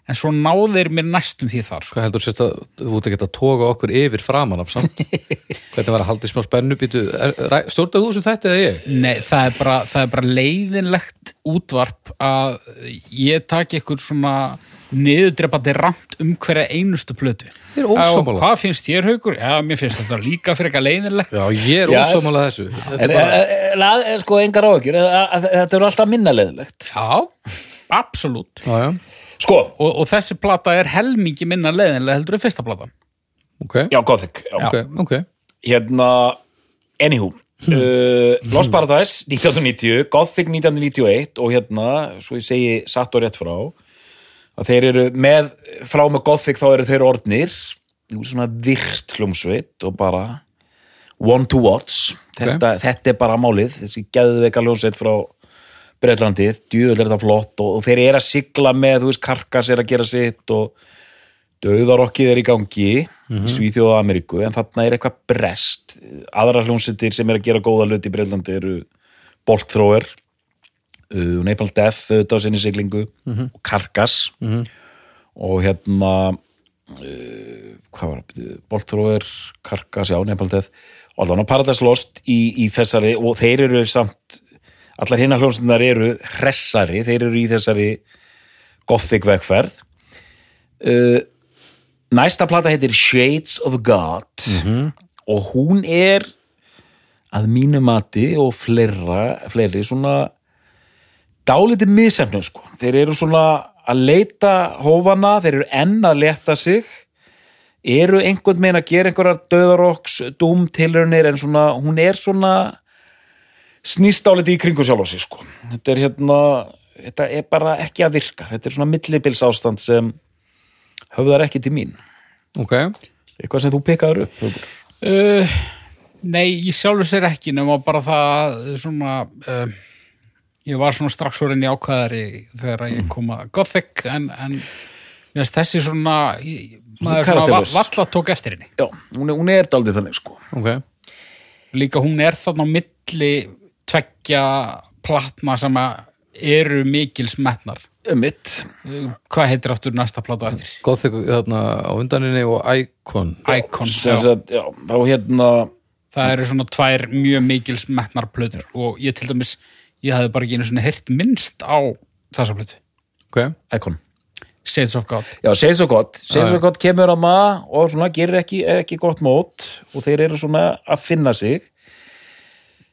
en svo náðir mér næstum því þar sko. Hvað heldur sérst að þú ekki að toga okkur yfir framan af samt Hvernig var að halda í smá spennu býtu Stjórnar þú sem þetta eða ég? Nei, það er bara, það er bara leiðinlegt útvarp að ég taki eitthvað svona niðurdrepandi ramt um hverja einustu plötu. Er. Já, Hvað finnst þér, Haukur? Já, mér finnst þetta líka fyrir eitthvað leiðinlegt. Já, ég er ósámála þessu er bara, en, en, sko, engar að þetta eru alltaf minna leðilegt Já, absolutt. Sko, Og, og þessi plata er helmingi minna leiðinlega heldur en fyrsta platan. ok já, Gothic já. Ok, ok Hérna, anywho uh, Lost Paradise 1990, Gothic 1991 og hérna, svo ég segi satt og rétt frá að þeir eru með, frá með Gothic þá eru þeir orðnir svona virt hljómsveit og bara one to watch. Þetta, þetta er bara málið, þessi geðveika hljómsveit frá Breitlandið, djúðul er þetta flott og, og þeir eru að sigla með, þú veist, Karkas er að gera sitt og Dauðarokkið er í gangi í Svíþjóða Ameríku en þarna er eitthvað brest. Aðra hljómsveitir sem er að gera góða hluti í Breitlandi eru Bolkþróer uh, Napalm Death auðvitað á sinni siglingu og Karkas og hérna uh, hvað var það Bolkþróer, Karkas, já, Napalm Death. Og allan á Paradise Lost í, í þessari og þeir eru samt allar hinnar hljómsveitirnar eru hressari, þeir eru í þessari gothic vegferð. Uh, næsta plata heitir Shades of God. Og hún er að mínu mati og fleira, fleiri svona dálítið miðsefnum sko. Þeir eru svona að leita hófana, þeir eru enn að leta sig eru einhvern meginn að gera einhverjar döðarokks, dúm tilraunir en svona, hún er svona snýst dálítið í kringu sjálf á sig sko. Þetta er hérna þetta er bara ekki að virka. Þetta er svona millibils ástand sem höfðar ekki til mín. Ok, Eitthvað sem þú pekaður upp. Uh, nei, ég sjálfur sér ekki nema bara það svona uh, ég var svona strax orðin í ákvæðari þegar ég kom að Gothic en, en þessi svona ég, maður svona valla tók eftir henni Já, hún er, hún er dálítið þannig sko. ok líka hún er þarna á milli tveggja platna sem að eru mikils metnar Mitt. Uh, hvað heitir aftur næsta plata eftir? Gothic þarna á undaninni og Icon Icon, Sem já. sagt, já, þá hérna það eru svona tvær mjög mikils metnar plötur og ég til dæmis ég hafði bara ekki einu svona heyrt minnst á þessa plötu, Ok, Icon. Shades of God Já, svo gott. Segð Já, svo gott kemur að maður og svona gerir ekki, ekki gott mót og þeir eru svona að finna sig.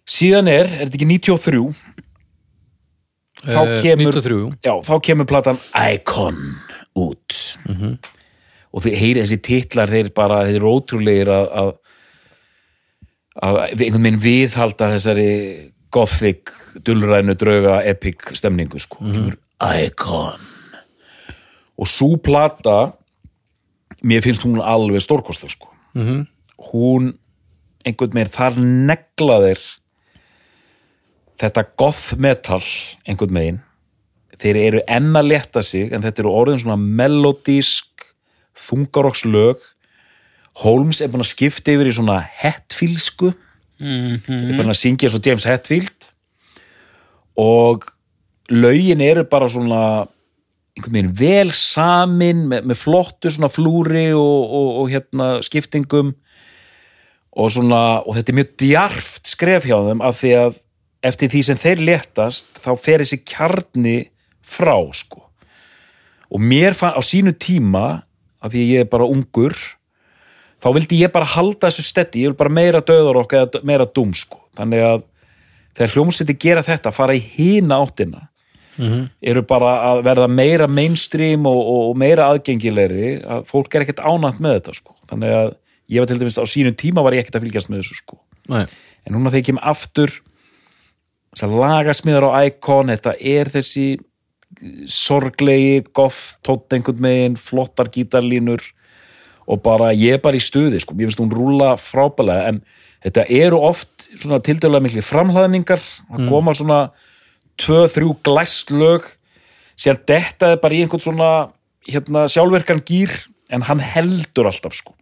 Síðan er, er þetta ekki 93? Þá Eh, kemur, 93, jú. já, þá kemur platan Icon út. Og þeir heyri þessi titlar, þeir bara, þeir eru ótrúlegir að, að, að einhvern veginn viðhalda þessari gothic, dulrænu, drauga, epic stemningu, sko. Kemur Icon. Og svo plata, mér finnst hún alveg stórkostleg, sko. -hmm. Hún, einhvern veginn, þar negla þeir þetta goth metal, einhvern veginn, þeir eru enn að leta sig en þetta eru orðin svona melodísk þungarokslög Holmes er búin að skipta yfir í svona Hetfieldsku mm er búin að syngja svo James Hetfield. Og lögin eru bara svona einhvern veginn vel samin með, með flottu svona flúri og, og, og hérna skiptingum. Og svona, og þetta er mjög djarft skref hjá þeim af því að eftir því sem þeir letast þá fer þessi kjarni frá sko. Og mér fann á sínu tíma af því ég er bara ungur þá vildi ég bara halda þessu stetti ég vil bara meira döður okkar eða meira dum sko. Þannig að þegar hljómsveiti gera þetta fara í hína áttina eru bara að verða meira mainstream og, og, meira aðgengilegri að fólk er ekkert ánægt með þetta sko. Þannig að ég var til dæmis á sínum tíma var ég ekkert að fylgjast með þessu sko. Nei. en núna þegar ég kem aftur þessar lagasmiðar á Icon þetta er þessi sorglegi, goth, tótt einhvern megin, flottar gítarlínur og bara, ég er bara í stuði sko, ég finnst hún rúla frábælega en þetta eru oft svona tildölulega mikli framhlaðningar. Að koma svona tvö, þrjú glæst lög. Síðan þetta er bara í einhvern svona hérna, sjálfverkan gýr en hann heldur alltaf sko.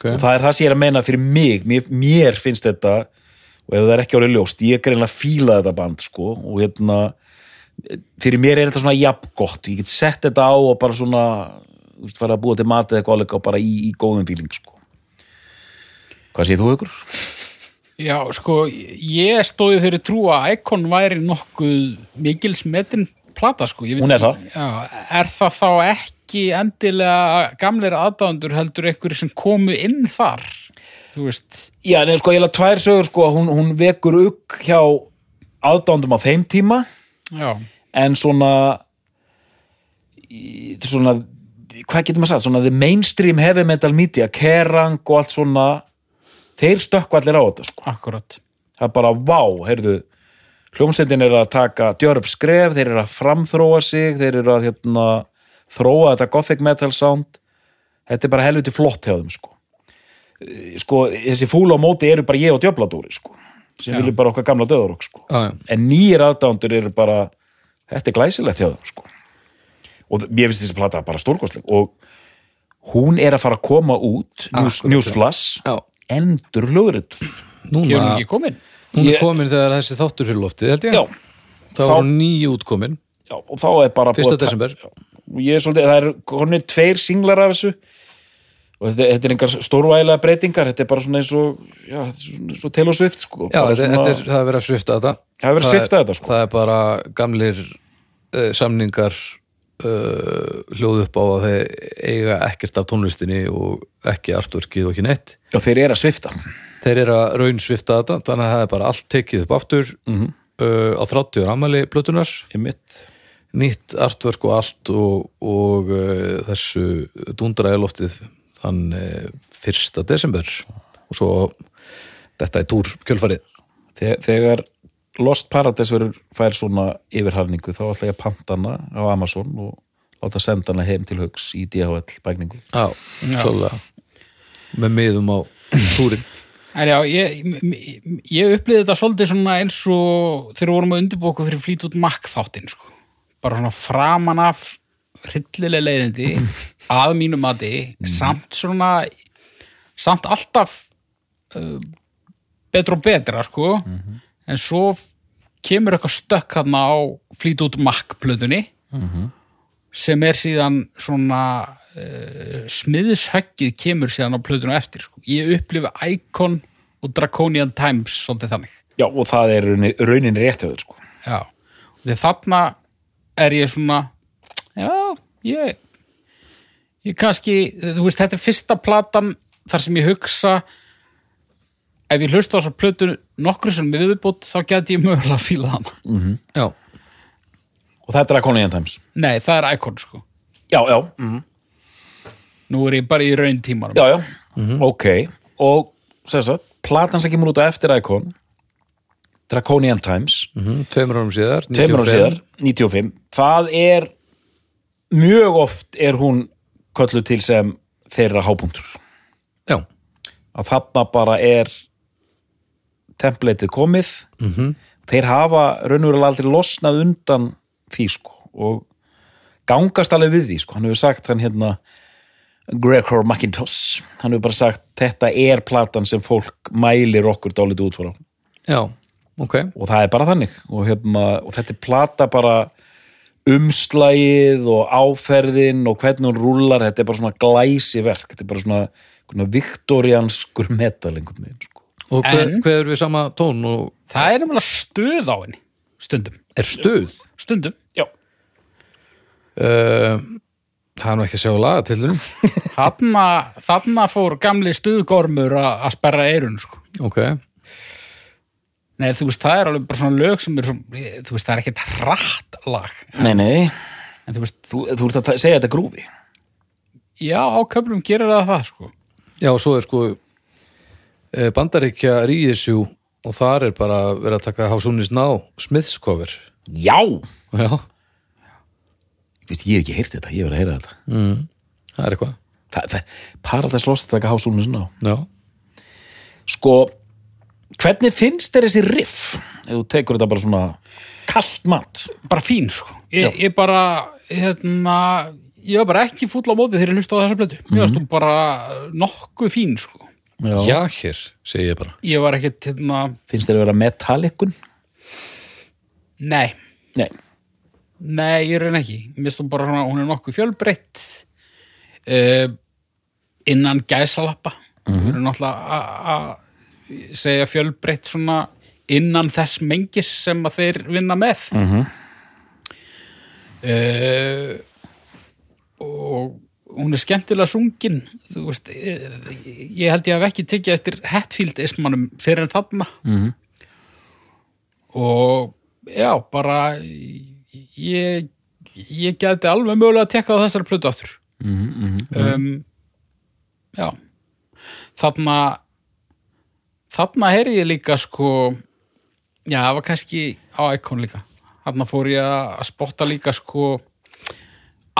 Okay. og það er það sem ég er að meina fyrir mig. Mér, mér finnst þetta og ef það er ekki árið ljóst, ég er greinlega að fíla þetta band sko. Og hérna fyrir mér er þetta svona jafn gott ég get sett þetta á og bara svona fara að búa til matið eitthvað áleika og bara í, í góðum fíling sko hvað séð þú ykkur? Já, sko, ég stóði þeirri trú að Icon væri nokkuð mikils metin plata, sko. Hún er ekki- Já, er það þá ekki endilega gamleir aðdándur heldur einhverju sem komu inn þar? Þú veist, Já, nefnir sko, ég hef tvær sögur sko, hún, hún vekur upp hjá aðdándum á þeim tíma já, en svona í- er svona hvað getur maður sagt, svona the mainstream heavy metal media, Kerrang og allt svona þeir stökkva allir á þetta sko. akkurat. það er bara vá, heyrðu hljómsveitin er að taka djörf skref þeir eru að framþróa sig þeir eru að hérna, þróa þetta gothic metal sound þetta er bara helviti flott hjá þeim sko. Eh, sko, þessi fúla á móti eru bara ég og djöfladóri sko, sem Já. viljum bara okkar gamla döður sko. Já, já. en nýjir aðdándur eru bara þetta er glæsilegt hjá þeim sko. Og mér finnst þessi plata bara stórkostleg. Og hún er að fara að koma út Newsflash Já. endur hlugrit Ég er ekki komin. hún er Ég- komin þegar þessi þáttur fyrir loftið, held ég. Já, Það þá- var hún ný útkomin, já, og þá er bara 1. búið að ta- desember og ég er svolítið, það er konið tveir singlar af þessu. Og þetta, þetta er engar stórvægilega breytingar þetta er bara svona eins og já, þetta er svona eins og Taylor Swift sko. Já, Bara þetta, svona, þetta er, það er verið að svifta þetta. Það er verið að svipta þetta, sko. Það er bara gamlir uh, samningar uh, hljóð upp á að þeir eiga ekkert af tónlistinni og ekki artworkið og ekki neitt. Já, þeir eru að svifta Þeir eru að raun svifta þetta þannig að það er bara allt tekið upp aftur Mhm. uh, á 30 ramali einmitt. Nýtt artwork og allt og, og uh, þessu dundraði loftið þann uh, 1. desember. Og svo þetta er túr kjölfarið. Þe- þegar Lost Paradise verður fær svona yfirharningu þá ætla ég að panta hana á Amazon og láta senda hana heim til hugs í DHL bækningu. Já, klálega með miðum á túrin. Já, ég, ég- ég upplýði þetta svolítið svona eins og þegar við vorum að undirbóku fyrir Fleetwood Mac þáttinn, sko. Bara svona framan af hryllileg leiðindi að mínu mati, samt svona, samt alltaf uh, betra og betra, sko. En svo kemur eitthvað stökk hann á Fleetwood Mac plöðunni sem er síðan svona uh, smiðishöggið kemur síðan á plöðunum eftir sko. ég upplifi Icon og Draconian Times svolítið þannig já, og það er raunin, raunin rétt höfður sko. já. þegar þarna er ég svona já, ég ég kannski, þú veist, þetta er fyrsta platan þar sem ég hugsa ef ég hlusta á þessar plötu nokkru sem við viðbútt þá geti ég mögulega að fíla hana. Já, og það er Draconian Times. Nei, það er Icon sko. Já, já, nú er ég bara í raun tímarum já, já. ok. Og sem sagt, platan sem kemur út á eftir Icon Draconian Times. Mhm, tveimur árum síðar tveimur ára 95. síðar, 95 það er mjög oft er hún köllu til sem þeirra hápunktur. Já, að þarna bara er templateið komið. Mhm. þeir hafa raunverulega aldrei losnað undan því sko og gangast alveg við því sko, hann hefur sagt hann hérna Gregor McIntosh hann hefur bara sagt þetta er platan sem fólk mælir okkur dálítið út frá. Já, ok. Og það er bara þannig. Og, hérna, og þetta er plata bara umslagið og áferðin og hvernig hún rúlar, þetta er bara svona glæsi verk, þetta er bara svona, svona viktorianskur metal einhvern veginn sko. Og hver, En- hver er við sama tón og það er nefnilega stuð á henni stundum, er stuð? stundum Já. Uh, það er nú ekki að sjá laga til þennum. þarna, þarna fór gamli stuðgormur að að sperra eirun sko. Ok. Nei, þú veist, það er alveg bara svona lög sem er svona, þú veist, það er ekkert hratt lag Nei, nei, en þú veist, þú, þú ert að ta- segja þetta grúfi já, á köflum gerir það það sko. Já, og svo er sko Bandaríkja Ríðisjú og þar er bara verið að taka Hásúnis ná Smiths cover. Já! Já, Vist, ég hef ekki heyrt þetta, ég hef verið að heyra þetta mm, það er eitthvað. Þa, það, Paradise Lost taka hásúlinu sinna á Já. Sko, hvernig finnst þér þessi riff? Ef þú tekur þetta bara svona kallt mat bara fín sko. ég, ég bara, hérna ég var bara ekki fúll á móti þegar ég hlusta á þessa blötu mér varst þú bara nokkuð fín sko. Já, hér, segi ég bara. ég var ekkert, hérna, Finnst þér að vera metalikun? nei Nei Nei, ég raun ekki. Mér hún bara svona, hún er nokkuð fjölbreytt uh, innan gæsalappa. Mm Við erum náttúrulega að- að segja fjölbreytt svona innan þess mengis sem að þeir vinna með. Mhm. uh, og hún er skemmtilega sungin. Þú veist, ég held ég hef ekki tekið eftir Hetfield-ismanum fyrir en þarna. Mhm. Og já, bara ég, ég geti alveg mögulega að tekka á þessari plötu aftur Mhm, um, já þarna þarna heyrði ég líka sko já, það var kannski á Icon líka þarna fór ég að spotta líka sko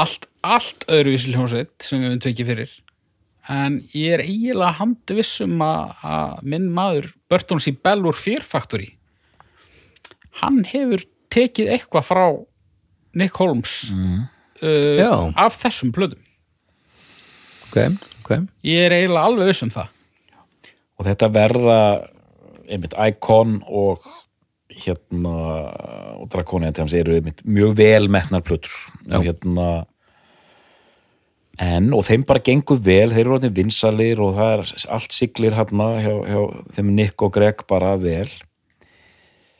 allt, allt öðruvísi hljónsveit sem við höfum tekið fyrir en ég er eiginlega handvissum að, að minn maður Burton C. Bell úr Fear Factory hann hefur tekið eitthvað frá Nick Holmes Já. uh, af þessum plöðum Ok, ok. ég er eiginlega alveg viss um það Og þetta verða einmitt Icon og hérna og Draconian Thames eru einmitt mjög vel metnar plötur og hérna en og þeim bara gengur vel, þeir eru orðin vinsalir og það er allt siglir hérna hjá, hjá þeim Nick og Greg bara vel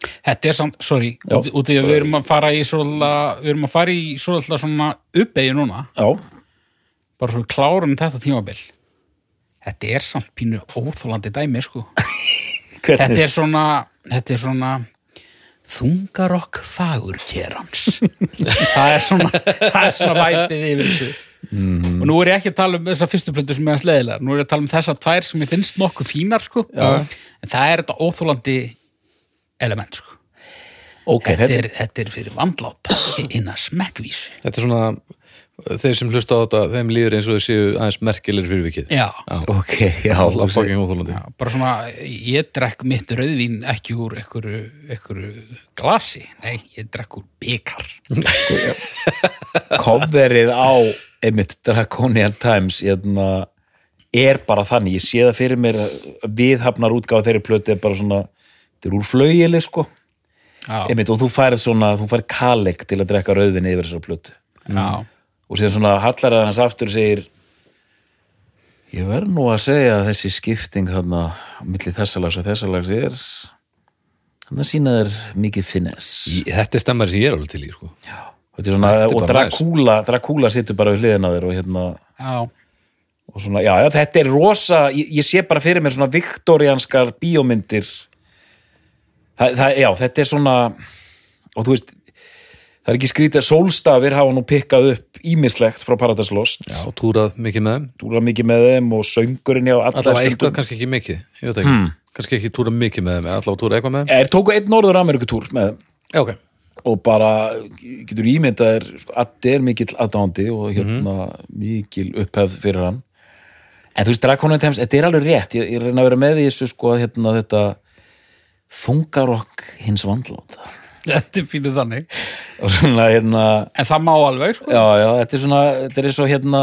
Þetta er samt, sorry, Já. út, í að við erum að fara í svolítið, við erum að fara í svolítið svona uppeyju núna, Já, bara svo við klárum þetta tímabil. Þetta er samt pínu óþólandi dæmi, sko. Þetta er svona, þetta er svona þungarokk fagurkerans. það er svona, það er svona væpið yfir þessu. Og nú er ég ekki að tala um þessa fyrstu plötu sem er að sleðilega, nú er ég að tala um þessa tvær sem ég finnst nokkuð fínar, sko. Já. En það er þetta óþólandi element, sko. ok, Þetta er, þetta er fyrir vandláta innan smekkvísu. Þetta er svona þeir sem hlusta á þetta, þeim líður eins og þeir séu aðeins merkilegir fyrir vikið. Já, Ok, já, óþólandi. já, bara svona, ég drekk mitt rauðvín ekki úr einhverju glasi, nei, ég drekk úr byggar. coverið á einmitt Draconian Times hérna, er bara þannig, ég sé það fyrir mér að viðhafnar útgáfa þeirri plötu er bara svona, þetta er úr flaugjeli sko, Já, einmitt, og þú færð svona þú færð kaleg til að drekka rauðin yfir þessar plötu. Já, og síðan svona hallar það hans aftur og segir ég verð nú að segja að þessi skipting þarna á milli þessalags og þessalags er þannig að sína þér mikið finess. Í- Þetta er stemmari sem ég er alveg til í, sko. Er svona, og Dracula, Dracula situr bara við hliðina á þér og hérna já, og svona, já, þetta er rosa ég, ég sé bara fyrir mér svona viktorianskar bíómyndir það, það, já, þetta er svona og þú veist það er ekki skrítið, sólstafir hafa nú pikkað upp ímislegt frá Paradise Lost Já, túrað mikið með þeim. dúra mikið með þeim og söngurinn já, Allavega eitthvað kannski ekki mikið, ég veit ekki. Hmm. Kannski ekki túrað mikið með þeim, allavega túrað eitthvað með þeim. er tóku einn Norður Amerikutúr með þeim Já, ok. Og bara getur ímyndað er að er mikill aðdándi og hérna mikil upphefð fyrir hann en þú veist, Draconian Times, þetta er alveg rétt ég, ég reyna að vera með í þessu sko að hérna þetta þungarokk hins vandláta þetta er pínuð þannig. svona hérna En það má alveg, sko. já, já, þetta er svona, þetta er svo hérna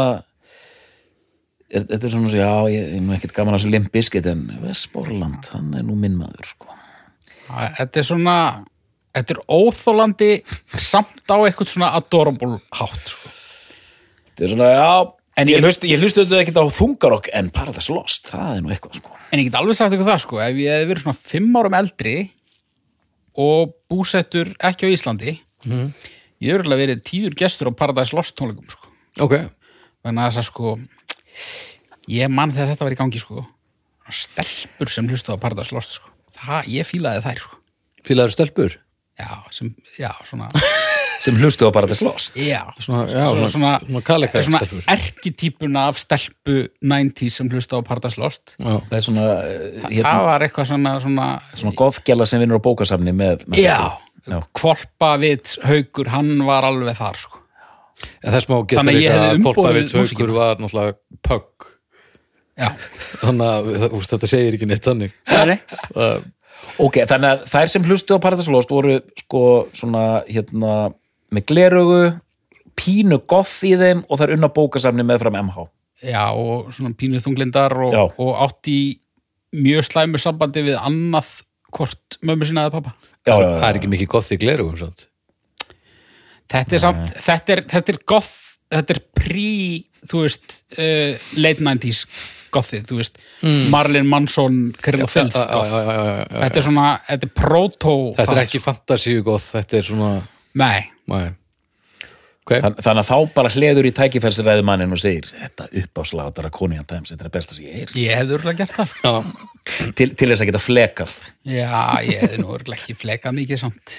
er- þetta er svona, svo, já, ég er nú ekkert gaman að þessu Limp Bizkit en Vestborland, hann er nú minn maður sko. Þetta er svona, þetta er óþólandi samt á eitthvað svona adorable hátt sko. Þetta er svona, já, En ég, ég- hlust, ég hlustu þetta ekkert á þungarokk en Paradise Lost, það er nú eitthvað sko. en ég get alveg sagt ykkur það sko, ef ég hef verið svona fimm árum eldri og búsettur ekki á Íslandi ég hef örugglega verið tíður gestur á Paradise Lost tónleikum sko. ok, þess að sko ég mann þegar þetta var í gangi sko stelpur sem hlustu á Paradise Lost sko. það, ég fílaði þær sko. fílaður stelpur já, sem, já, svona. Sem hlustu á Paradise Lost. já, svona, já, svona, svona, svona svona stelpur. erkitýpuna af stelpu 90s sem hlustu á Paradise Lost. Já, Það er svona, eh, það hérna, var eitthvað svona, svona svona gothgjala sem vinnur á bókasafni með, með já, Já. kvolpa vits haukur, hann var alveg þar sko. en þess má geta Þannig að ég líka hefði að haukur músíkina. var náttúrulega pögg. Já, þannig að það- þetta segir ekki neitt þannig. Nei, uh, Ok, þannig að þær sem hlustu á Paradise Lost voru sko svona hérna með gleraugu, pínu goth í þeim og þær unna bókasafni með fram MH. já, og svona pínu þunglindar og, og átt í mjög slæmu sambandi við annað hvort mömmu sinna eða pappa Já, það, já, já. það er ekki mikið gott í glerugum sant? þetta er samt, þetta er, þetta er goth, þetta er prí þú veist, uh, late 90s gothið, þú veist Marlon Manson, Kirill og Filth goth. þetta er svona, þetta er proto þetta er ekki fantasíu gott þetta er svona nei, Nei. Okay. Þann, þannig að þá bara hleður í tækifærsræðu mannin og segir þetta uppáslag á Draconian Times, þetta er besta sem ég heyr ég hefði örgulega gert það Já, til, til þess að geta flekað. Já, ég hefði nú örgulega ekki flekað mikið samt,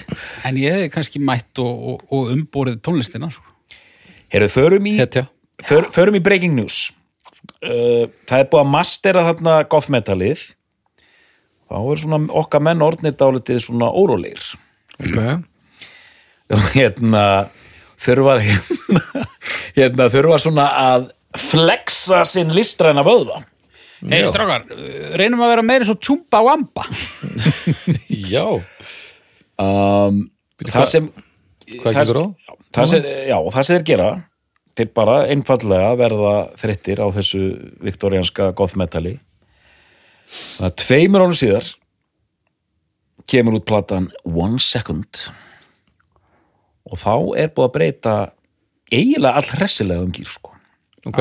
en ég hefði kannski mætt og, og, og umborið tónlistina sko. Heyrðu, förum í, hetja. för, förum í Breaking News Það er búið að mastera þarna goth metalið. Þá er svona okkar menn orðnir dálítið svona órólegir. Okay. og hérna þurfa hérna, hérna þurfa svona að flexa sinn listræna vöðva. Nei, strákar, uh, reynum að vera meira svo tjúmba og amba Já, um, hvað gengur á? það sem, já, það sem þeir gera þeir bara einfallega verða þreyttir á þessu viktorianska goth metali. Það er tveimur ánum síðar kemur út platan One Second. Og þá er búið að breyta eiginlega all hressilega um gýr sko. Ok,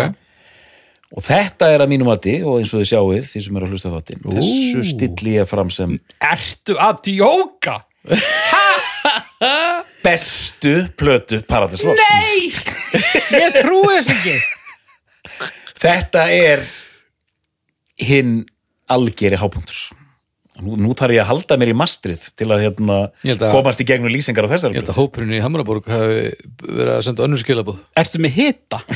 og þetta er að mínum mati og eins og þið sjáið því sem eru að hlusta á þáttinn þessu stilli ég fram sem Ertu að djóka? bestu plötu Paradise Lost. Nei, ég trúi þess ekki. Þetta er hinn algeri hápunktur. Nú, nú þarf ég að halda mér í mastrið til að, hérna, að- komast í gegnum lýsingar á þessar. ég held að hópurinn í Hamraborg hafi verið að senda önnur skilabóð Ertu með hita?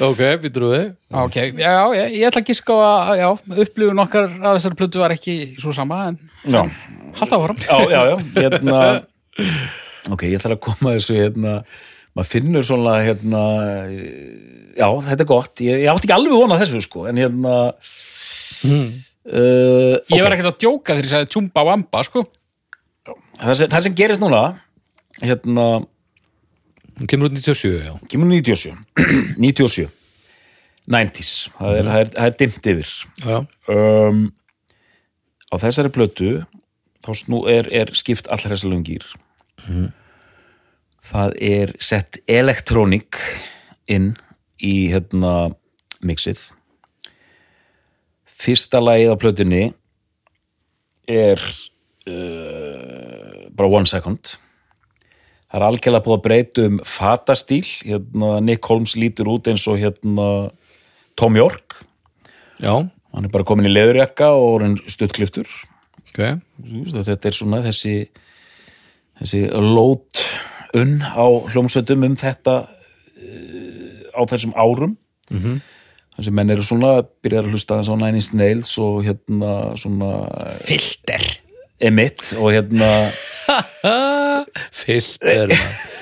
Ok, býtur við. Ok, já, já, ég, ég ætla að giska á að upplifun okkar að þessari plötu var ekki svo sama en Já, halda áfram. Já, já, já. Hérna, ok, ég ætla að koma að þessu, hérna, maður finnur svona, hérna, já, þetta er gott. Ég, ég átti ekki alveg vonað þessu, sko, en hérna, uh, Ég var ekkert að djóka þegar ég sagði tjúmba og amba, sko það, sem, það sem gerist núna, hérna, Hún kemur út 97, já. kemur 97, 97, 90s, það er, það er, það er dimmt yfir. Já, um, á þessari plötu þá snú er, er skipt allar þessar lungir það er sett elektrónik inn í hérna mixið. Fyrsta lagið á plötunni er uh, bara one second. Það er algjörlega búið að breyta um fatastíl. Hérna Nick Holmes lítur út eins og hérna Tom York. Já, hann er bara komin í leðurjakka og orðin stuttkliftur ok. Þú veist, þetta er svona þessi þessi lót unn á hljómsveitum um þetta uh, á þessum árum. Mm -hmm. þessi menn eru svona byrjar að hlusta þess á Nine Inch Nails og hérna svona Filter. Emitt og hérna Filter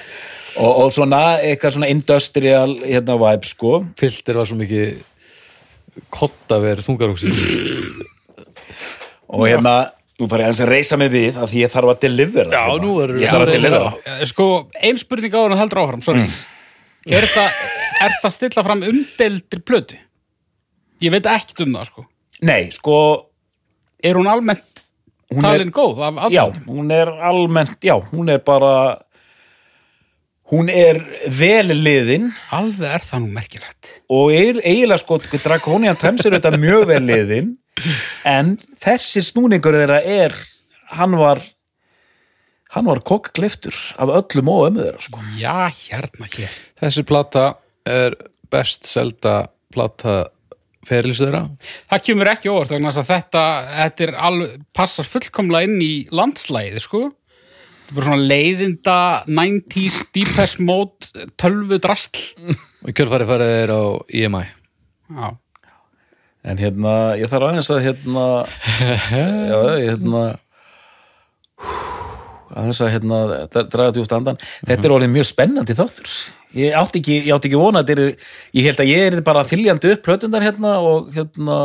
og, og svona eitthvað svona industrial hérna vibe sko. Filter var svo mikið kottaver þungarúksið og hérna, nú þarf ég aðeins að reysa mig við að því ég þarf að delivera Já, hérna. nú er Ég þarf að delivera Sko, ein spurning á hann að heldur áfram, sorry Er þetta er þetta að stilla fram umdeldri plötu? Ég veit ekkert um það, sko Nei, sko Er hún almennt Hún talin góð af já, aðdáðum. hún er almennt, já, hún er bara hún er vel liðin Alveg er það nú merkilegt. og er, eiginlega sko Draconian Times er þetta mjög vel liðin en þessi snúningur þeirra er, hann var hann var kokkliftur af öllum og ömmu þeirra sko. Já, hérna hér. Þessi plata er best selda plata ferils þeirra Það kemur ekki óvart vegna þess að þetta, þetta er alveg, passar fullkomlega inn í landslæði, sko. Þetta er bara svona leiðinda 90s Deepest Mode tölvu drastl. og kjörfæri farið þeir á EMI Já. En hérna, ég þarf aðeins að hérna já, hérna aðeins að hérna dra- draga djúft andan þetta er orðið mjög spennandi þáttur. Ég átti ekki, ég átti ekki vona þetta er, ég held að ég er bara þiljandi upp plötundar hérna og hérna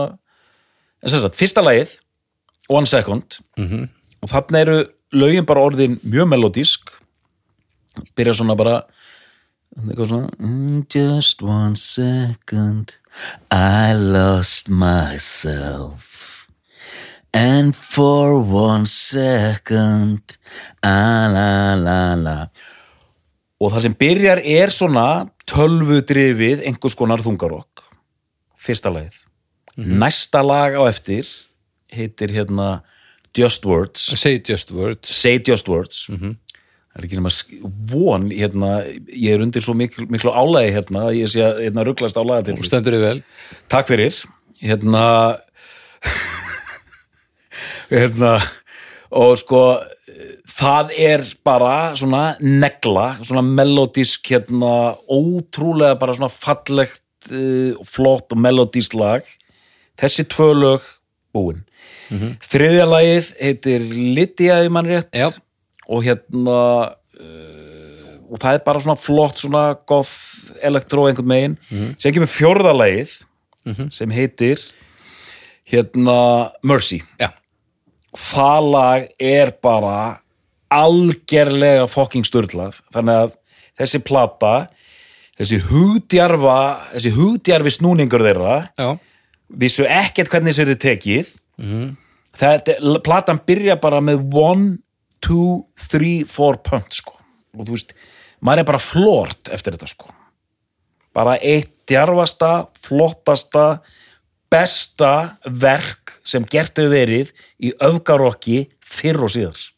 en sem sagt, fyrsta lagið One Second. Mhm. og þarna eru lögin bara orðin mjög melodísk byrja svona bara svona "In just one second I lost myself. And for one second a la la la. Og það sem byrjar er svona tölvudrifið einhvers konar þungarokk. Fyrsta lagið. Næsta lag á eftir heitir hérna Just Words. Say Just Words. Say Just Words það er ekki nema von hérna, ég er undir svo miklu, miklu álægi hérna, ég sé að hérna, rugglast álægi til og stendur í vel. Takk fyrir. Hérna hérna og sko það er bara svona negla, svona melodísk hérna, ótrúlega bara svona fallegt uh, flott og melodísk lag. Þessi tvö lög búin. Þriðja lagið heitir Lydia í mann rétt. Já. Og hérna uh, og það er bara svona flott svona goth elektró einhvern megin. Sem kemur fjórða lagið sem heitir hérna Mercy. Já. það lag er bara algerlega fucking sturlað. Þannig að þessi plata þessi hugdjarfa þessi hugdjarfi snúningur þeirra Já, vissu ekkert hvernig þessi er tekið. Þetta, platan byrja bara með one, two, three, four punt sko. Og þú veist, maður er bara flort eftir þetta sko. Bara eitt djarfasta, flottasta besta verk sem gert hefur verið í öfgarokki fyrr og síðars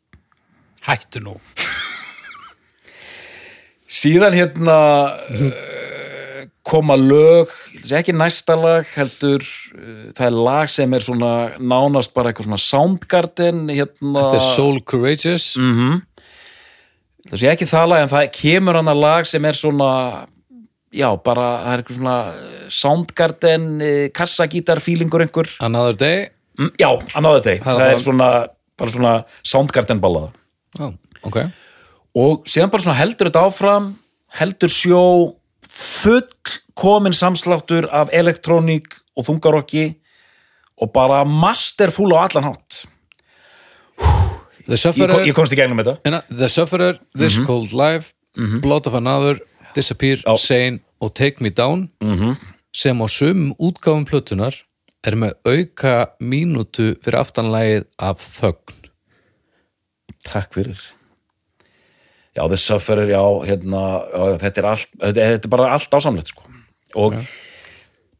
Hættu nú. síðan hérna uh, koma lög ekki næsta lag heldur uh, það er lag sem er svona nánast bara eitthvað svona Soundgarden hérna. Þetta er Soul Courageous. Mm það sé ekki það lag en það kemur hann að lag sem er svona já bara það er eitthvað svona uh, Soundgarden uh, kassagítar fílingur einhver. Another Day? Mm, já, another day, Það það, er svona bara svona Soundgarden ballaða Já, ok. Og síðan bara svona heldur þetta áfram heldur sjó full komin samsláttur af elektróník og þungarokki og bara masterfúl á allan hátt. The ég, ég komst í gegnum þetta. Hérna, The Sufferer This Cold Life Blood of Another Disappear, Já. Sane og Take Me Down -hmm. sem á sumum útgáfum plötunar er með auka mínútu fyrir aftanlægið af þögn. Takk fyrir já, The Sufferer, já, hérna já, þetta, er allt, þetta, þetta er bara allt ásamlegt sko. og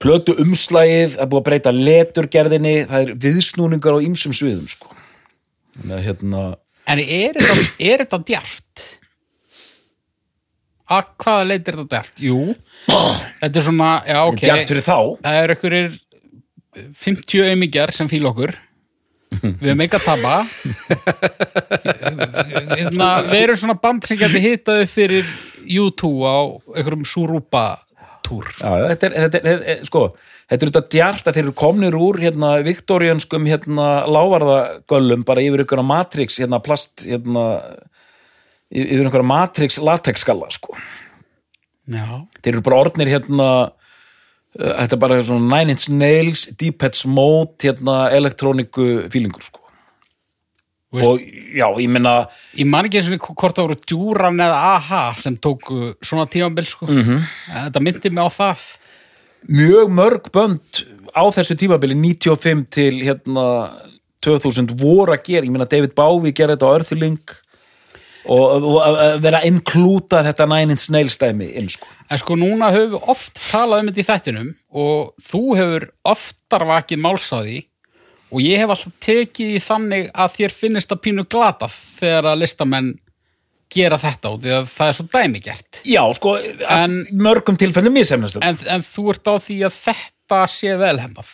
plötu umslægið, það er búið að breyta leturgerðinni, það er viðsnúningar á ýmsum sviðum sko. Þannig hérna En er þetta, er þetta djart? Að hvaða leit er þetta djart? Jú, þetta er svona, já ok, djart fyrir þá það er einhverjir 50 aumingjar sem fíl okkur. Við höfum ekki að tapa. Hérna, við erum svona band sem geti hitað upp fyrir U2 á einhverjum Surupa túr. Þetta er, þetta er, þetta er, sko, þetta er þetta djart að þeir eru komnir úr hérna, viktorianskum hérna, lávarðagöllum bara yfir ykkur matrix hérna, plast hérna, yfir einhverja matrix latexskalla sko. Já, þeir eru bara orðnir hérna þetta er bara svona Nine Inch Nails Deepheads Mode hérna, elektróniku fílingur sko. Veist- og já, ég meina ég man ekki eins og hvort það voru djúran eða aha sem tóku svona tímabil sko. -hmm. Þetta myndi mig á það. mjög mörg bönd á þessu tímabili 95 til hérna 2000 voru að gera, ég meina David Bowie gerði þetta á Earthling og, og vera að inklúta þetta Nine Inch Nails dæmi inn sko. En sko núna höfum við oft talað um þetta í þættinum og þú hefur oftar vakið máls á því og ég hef alltaf tekið í þannig að þér finnist að pínu glatað þegar að listamenn gera þetta út því að það er svo dæmigert. Já, sko, en, En- mörgum tilfellum mísefnast en, En, en þú ert á því að þetta sé velhefnað.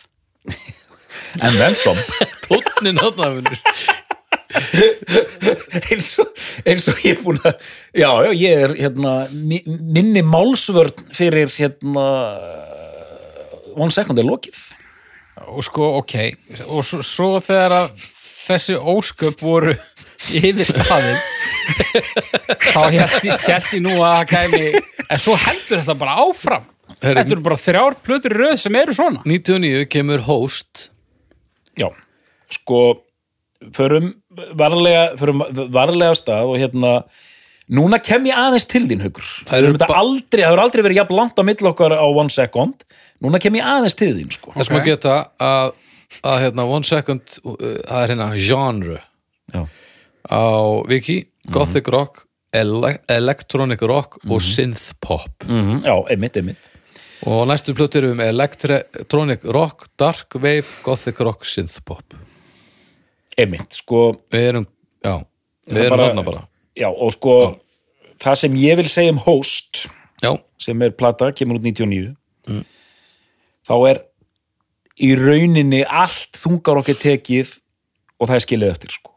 en vel som tónnin átnafinur eins og, eins og ég er búin að já, já, ég er hérna mi- minni málsvörn fyrir hérna one second er lokið Og sko, ok, og svo, svo þegar að þessi ósköp voru yfir staðin þá held ég, held ég nú að það kæmi, en svo heldur þetta bara áfram. Herri- Þetta eru bara þrjár plötur í röð sem eru svona. 99 kemur host Já, sko förum varlega, förum varlega stað og hérna núna kem ég aðeins til þín hugur Það eru ba- aldrei, aldrei verið jafn langt á milli okkar á one second. Núna kem ég aðeins til þín sko. Þess maður geta að, að hérna, one second uh, það er hérna genre. Já. á wiki gothic rock, ele electronic rock og synth pop. Mm já, einmitt, einmitt. Og næstu plötur um electronic rock, dark wave, gothic rock, synth pop einmitt, sko. Við erum, já, við erum bara- bara. Já, og sko það sem ég vil segja um Host já, sem er plata, kemur út 99 þá er í rauninni allt þungar okkur tekið og það er skilið eftir sko.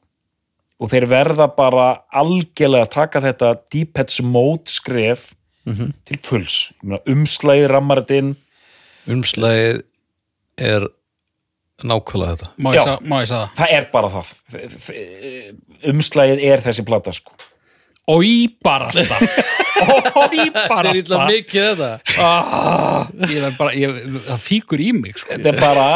og þeir verða bara algjörlega að taka þetta Deepheads Mode skref til fulls. Ég meina, umslæði rammar þetta inn. Umslæðið er nákvæmlega þetta Má ég, sagða það? það er bara það umslæðið er þessi plata sko. Óýbarasta. þetta er illa Óýbarasta. mikið þetta Ah, ég verð bara, ég, það fíkur í mig, sko. þetta er bara,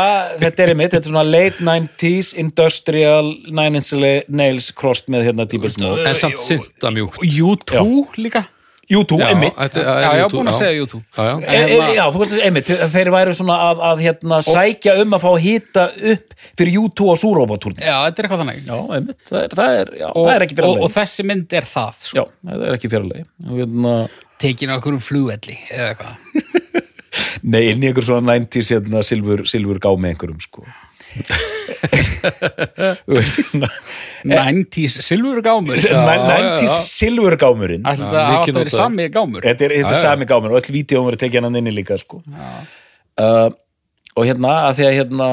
þetta er einmitt þetta er svona late 90s industrial nine inch nails crossed með hérna Mode en samt synta mjúkt U2 líka. YouTube, Já, einmitt þetta- Já, ég YouTube, búin að já. segja U2. já, já. E, e, já, þú veist, einmitt, þeir væru svona að, að hérna, sækja um að fá að hýta upp fyrir YouTube og Súrópatúrni. Já, þetta er eitthvað þannig. Já, einmitt, það er, það er, já, Og, það er ekki fyrir og, og þessi mynd er það, sko. Já, það er ekki leið. Hérna, Tekin á einhverjum flugvelli, eða eitthvað. nei, inn í einhver svona 90s hérna, silfur, silfur gá með einhverjum, sko. Þú veist, hérna, 90s silfur gámur. Já, já, 90s já. silfur gámurinn. Ætli Já, þetta alltaf verið notað. sami gámur. Þetta er, þetta er sami gámur og öll vídeóum verið tekið hann inni líka, sko. Uh, og hérna, að því að hérna,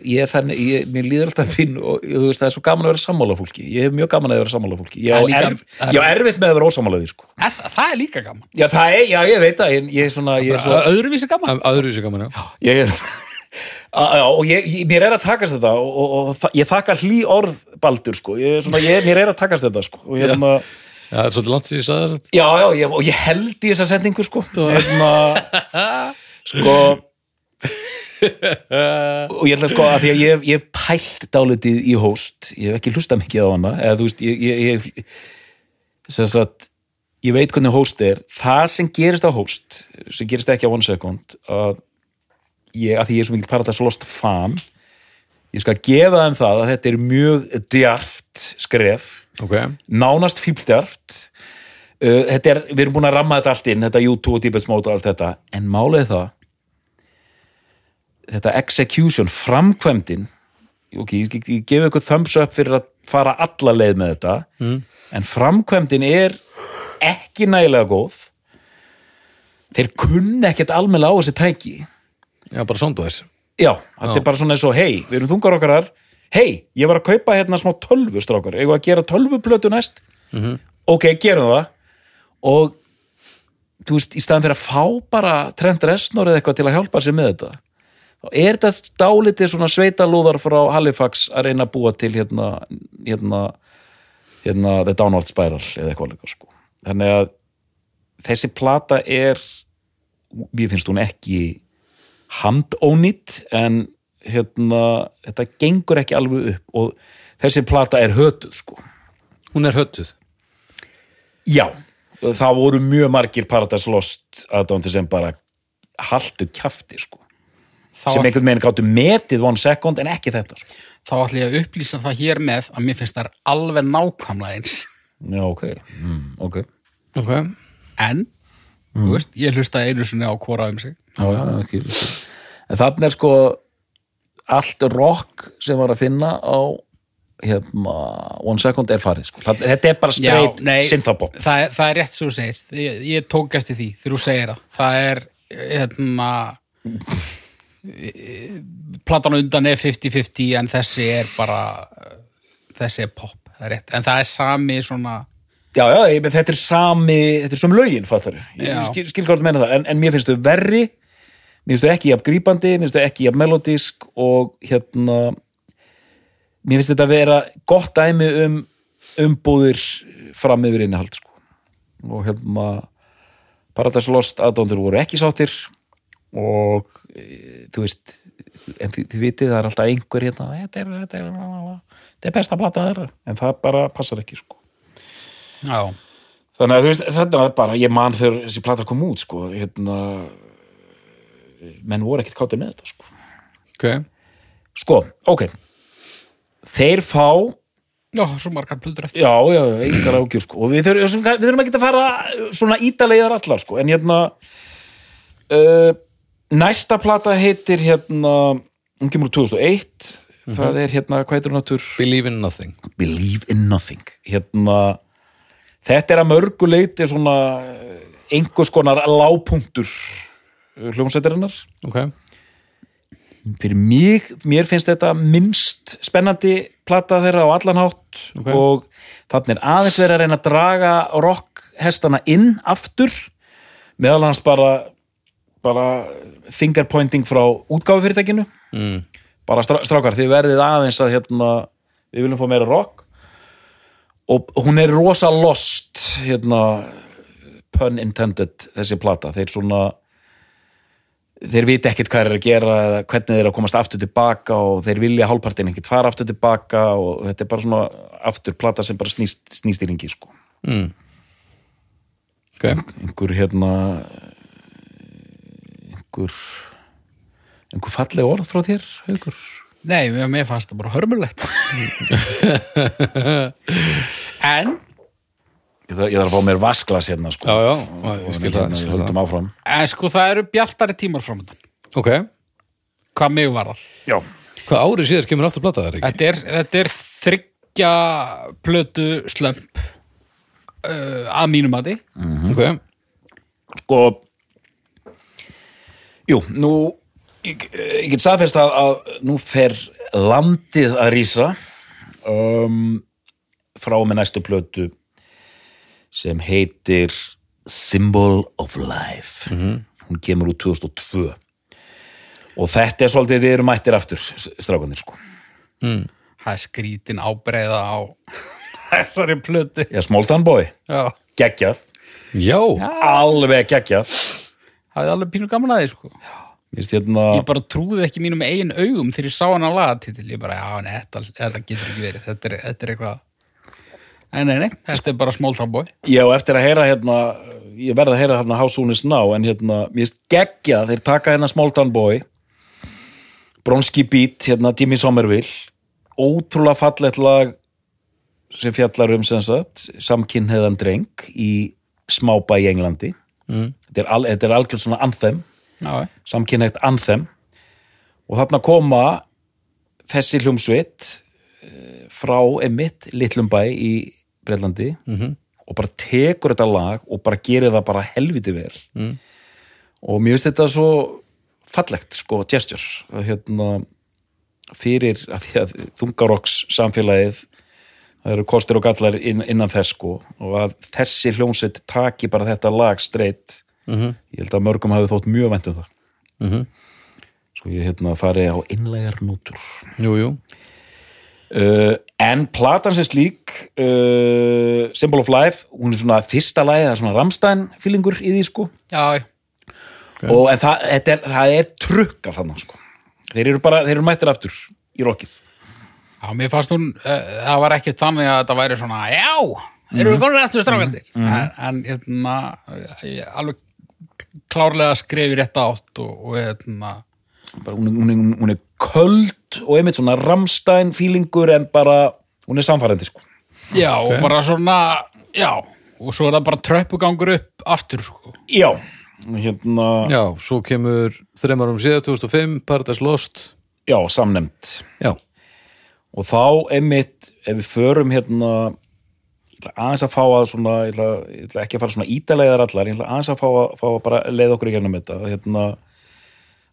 ég er þannig, ég, mér líður alltaf finn og þú veist, það er svo gaman að vera sammála fólki ég hef mjög gaman að vera sammála fólki ég á er erf, erfitt með að vera ósammála því sko. Er, það- það er líka gaman. já, það er, já, ég veit það ég, ég er svona, ég er svo Öðruvísi gaman. öðruvísi gaman, já ég er já, og ég, ég, mér er að takast þetta og, og, og ég þakka hlý orð Baldur sko, ég, er svona, ég, mér er að takast þetta sko, og hérna, Já, það er svolítið langt síðan ég sagði þetta. Já, já, ég, og ég held í þessa setningu sko, hérna sko og ég ætla sko að því að ég, hef- ég pælt dálítið í hóst ég hef ekki hlustað mikið á hana. Eða þú veist, ég, ég, ég sem sagt, ég veit hvernig hóst er. Það sem gerist á hóst sem gerist ekki á one second að ég, að því ég er svo mikið Paradise Lost fan ég skal gefa þeim það að þetta er mjög djarft skref Ok, nánast fíbldjarft uh, þetta er, við erum búin að ramma þetta allt inn þetta U2 og Deepest Mode og allt þetta. En málið það þetta execution, framkvæmdin ok, ég, ég, ég gef ykkur thumbs up fyrir að fara alla leið með þetta mm. en framkvæmdin er ekki nægilega góð. Þeir kunna ekkert almennilega á þessi tæki já, bara sondu þess Já, þetta er bara svona eins og, hei, við erum þungar okkar hei, ég var að kaupa hérna smá tölvu strákar, eigum við að gera tölvuplötu næst? Ok, gerum það. Og þú veist, í staðan fyrir að fá bara Trent Reznor eða eitthvað til að hjálpa sér með þetta þá er þetta dálítið svona sveitalúðar frá Halifax að reyna að búa til hérna hérna, hérna The Downward Spiral eða eitthvað líka sko. þannig að þessi plata er mér finnst hún ekki handónýtt en hérna, þetta gengur ekki alveg upp og þessi plata er hötuð sko. Hún er höttuð Já, það voru mjög margir Paradise Lost aðdóndi sem bara haltu kjafti sko. Þá sem einhvern veginn gáttu metið one second en ekki þetta sko. þá ætla ég að upplýsa það hér með að mér finnst það alveg nákvæmlega eins Já, ok, mm, ok Ok, en, þú veist, ég hlustaði einu sinni á hvora um sig Já, já, ekki, ekki. En þannig er sko allt rock sem var að finna á hérna, one second er farið sko. Það, þetta er bara straight nei. synthapop það, það er rétt sem þú segir ég, ég tók eftir því þegar þú segir það það er hérna platan á undan er 50-50 en þessi er bara þessi er pop, það er rétt en það er sami svona Já, já, ég, þetta er sami, þetta er sem lögin fattar ég, skil, skil hvað þú meina það en, en mér finnst þau verri mér finnst þau ekki jafn grípandi, mér finnst þau ekki jafn melodísk og hérna mér finnst þetta að vera gott dæmi um umbúðir fram yfir innihald sko. og hérna Paradise Lost aðdóndur voru ekki sáttir og e, þú veist en þið, þið vitið það er alltaf einhver hérna þetta er, þetta er, þetta er besta þeirra. En það bara passar ekki sko já, Þannig að þú veist, þetta var bara, ég man þegar þessi plata kom út, sko, hérna, menn voru ekkert káttið með þetta, sko. ok. Sko, ok, þeir fá, já, svo margar plötur eftir. Já, já, engar ágjur, sko, og við þurfum, við þurfum ekki að fara svona ítalegðar allar, sko, en hérna, uh, næsta plata heitir, hérna, hún kemur úr 2001, það er, hérna, hvað heitir hún aftur? Believe in nothing. Believe in Nothing. Hérna þetta er að mörgu leiti svona eh, einhvers konar lágpunktur hljómsveitarinnar. Ok, fyrir mig, mér finnst þetta minnst spennandi plata þeirra á allan hátt Ok. og þannig er aðeins verið að reyna að draga rockhestana inn aftur. Meðal hans bara bara fingerpointing frá útgáfufyrirtækinu. Mm. bara strá, strákar, þið verðið aðeins að hérna, við viljum fá meira rock og hún er rosa lost hérna pun intended þessi plata þeir svona þeir viti ekkert hvað er að gera eða hvernig þeir eru að komast aftur tilbaka og þeir vilja hálfpartin ekkert fara aftur tilbaka og þetta er bara svona aftur plata sem bara snýst, snýst í ringi sko. Mm. Ok, einhver hérna einhver einhver falleg orð frá þér einhver nei, mér- fannst það bara hörmulegt. En Ég þarf, ég þarf að fá mér vasklas hérna sko. Já, já, Og- ég skil hérna, það, skil höldum áfram. En sko það eru bjartari tímar framöndan ok. Hvað mig var það? Já, Hvað árið síðar kemur aftur plata þar ekki? Þetta er, þetta er þryggja plötu slömp uh, að mínum mati. Ok, sko Jú, nú ég, ég get staðfest að, að nú fer landið að rísa um, frá með næstu plötu sem heitir Symbol of Life. Hún kemur úr 2002 og þetta er svolítið við erum mættir aftur strákanir sko. Það er skrítin ábreiða á þessari plötu. Já, Small Town Boy, Já, geggjað. Já, alveg geggjað. Hafði alveg pínu gaman að því sko. Vist, hérna, Ég bara trúði ekki mínum eigin augum þegar ég sá hana lagatitil. Ég bara, já, nei, þetta, þetta getur ekki verið. Þetta er, þetta er eitthvað Nei, nei, nei, þetta er bara small town boy. Já, eftir að heyra hérna ég verð að heyra hérna How Soon Is Now en hérna, mér finnst geggja þeir taka hérna Small Town Boy Bronski Beat, hérna Jimmy Somerville ótrúlega fallegt lag sem fjallar um samkynheðan dreng í smábæ í Englandi. Mm. þetta er, al, er algjörn svona anthem Já, samkynhegt anthem. Og þarna koma þessi hljómsveit eh, frá emitt litlum bæ í Breitlandi Mhm. og bara tekur þetta lag og bara gerir það bara helviti vel. Mm. og mér finnst þetta svo fallegt sko, gesture. Að hérna fyrir að því að þungarokks samfélagið það eru kostir og gallar inn, innan þess sko. Og að þessi hljómsveit taki bara þetta lag streitt Mhm. ég held að mörgum hafi þótt mjög vænt um það. Mhm. svo ég hérna fari á innlegar nútur jú, jú. Uh, en platan sem slík uh, Symbol of Life hún er svona fyrsta lagi, það er svona Ramstein fílingur í því sko. Já, já. og en það, þetta er, það er trukka þannig sko. Þeir eru bara, þeir eru mættir aftur í rockið. Já, mér fannst hún, uh, það var ekki þannig að þetta væri svona, já, erum við konur eftir strákandir, en, en hérna, ég alveg klárlega skrifi rétt átt og, og hérna, bara, hún, hún, hún er köld og einmitt svona Rammstein fílingur en bara, hún er samfærandi sko. Já, og bara svona, já, og svo er það bara tröppugangur upp aftur, sko. Já, hérna, já, Já, svo kemur þremarum síðan 2005, Paradise Lost samnefnd. Já, Og þá einmitt, ef við förum hérna, aðeins að fá að svona, ég ætla, ég ætla ekki að fara svona ítalegðar allar, ég ætla aðeins að fá að, fá að bara leið okkur í gennum þetta. Hérna,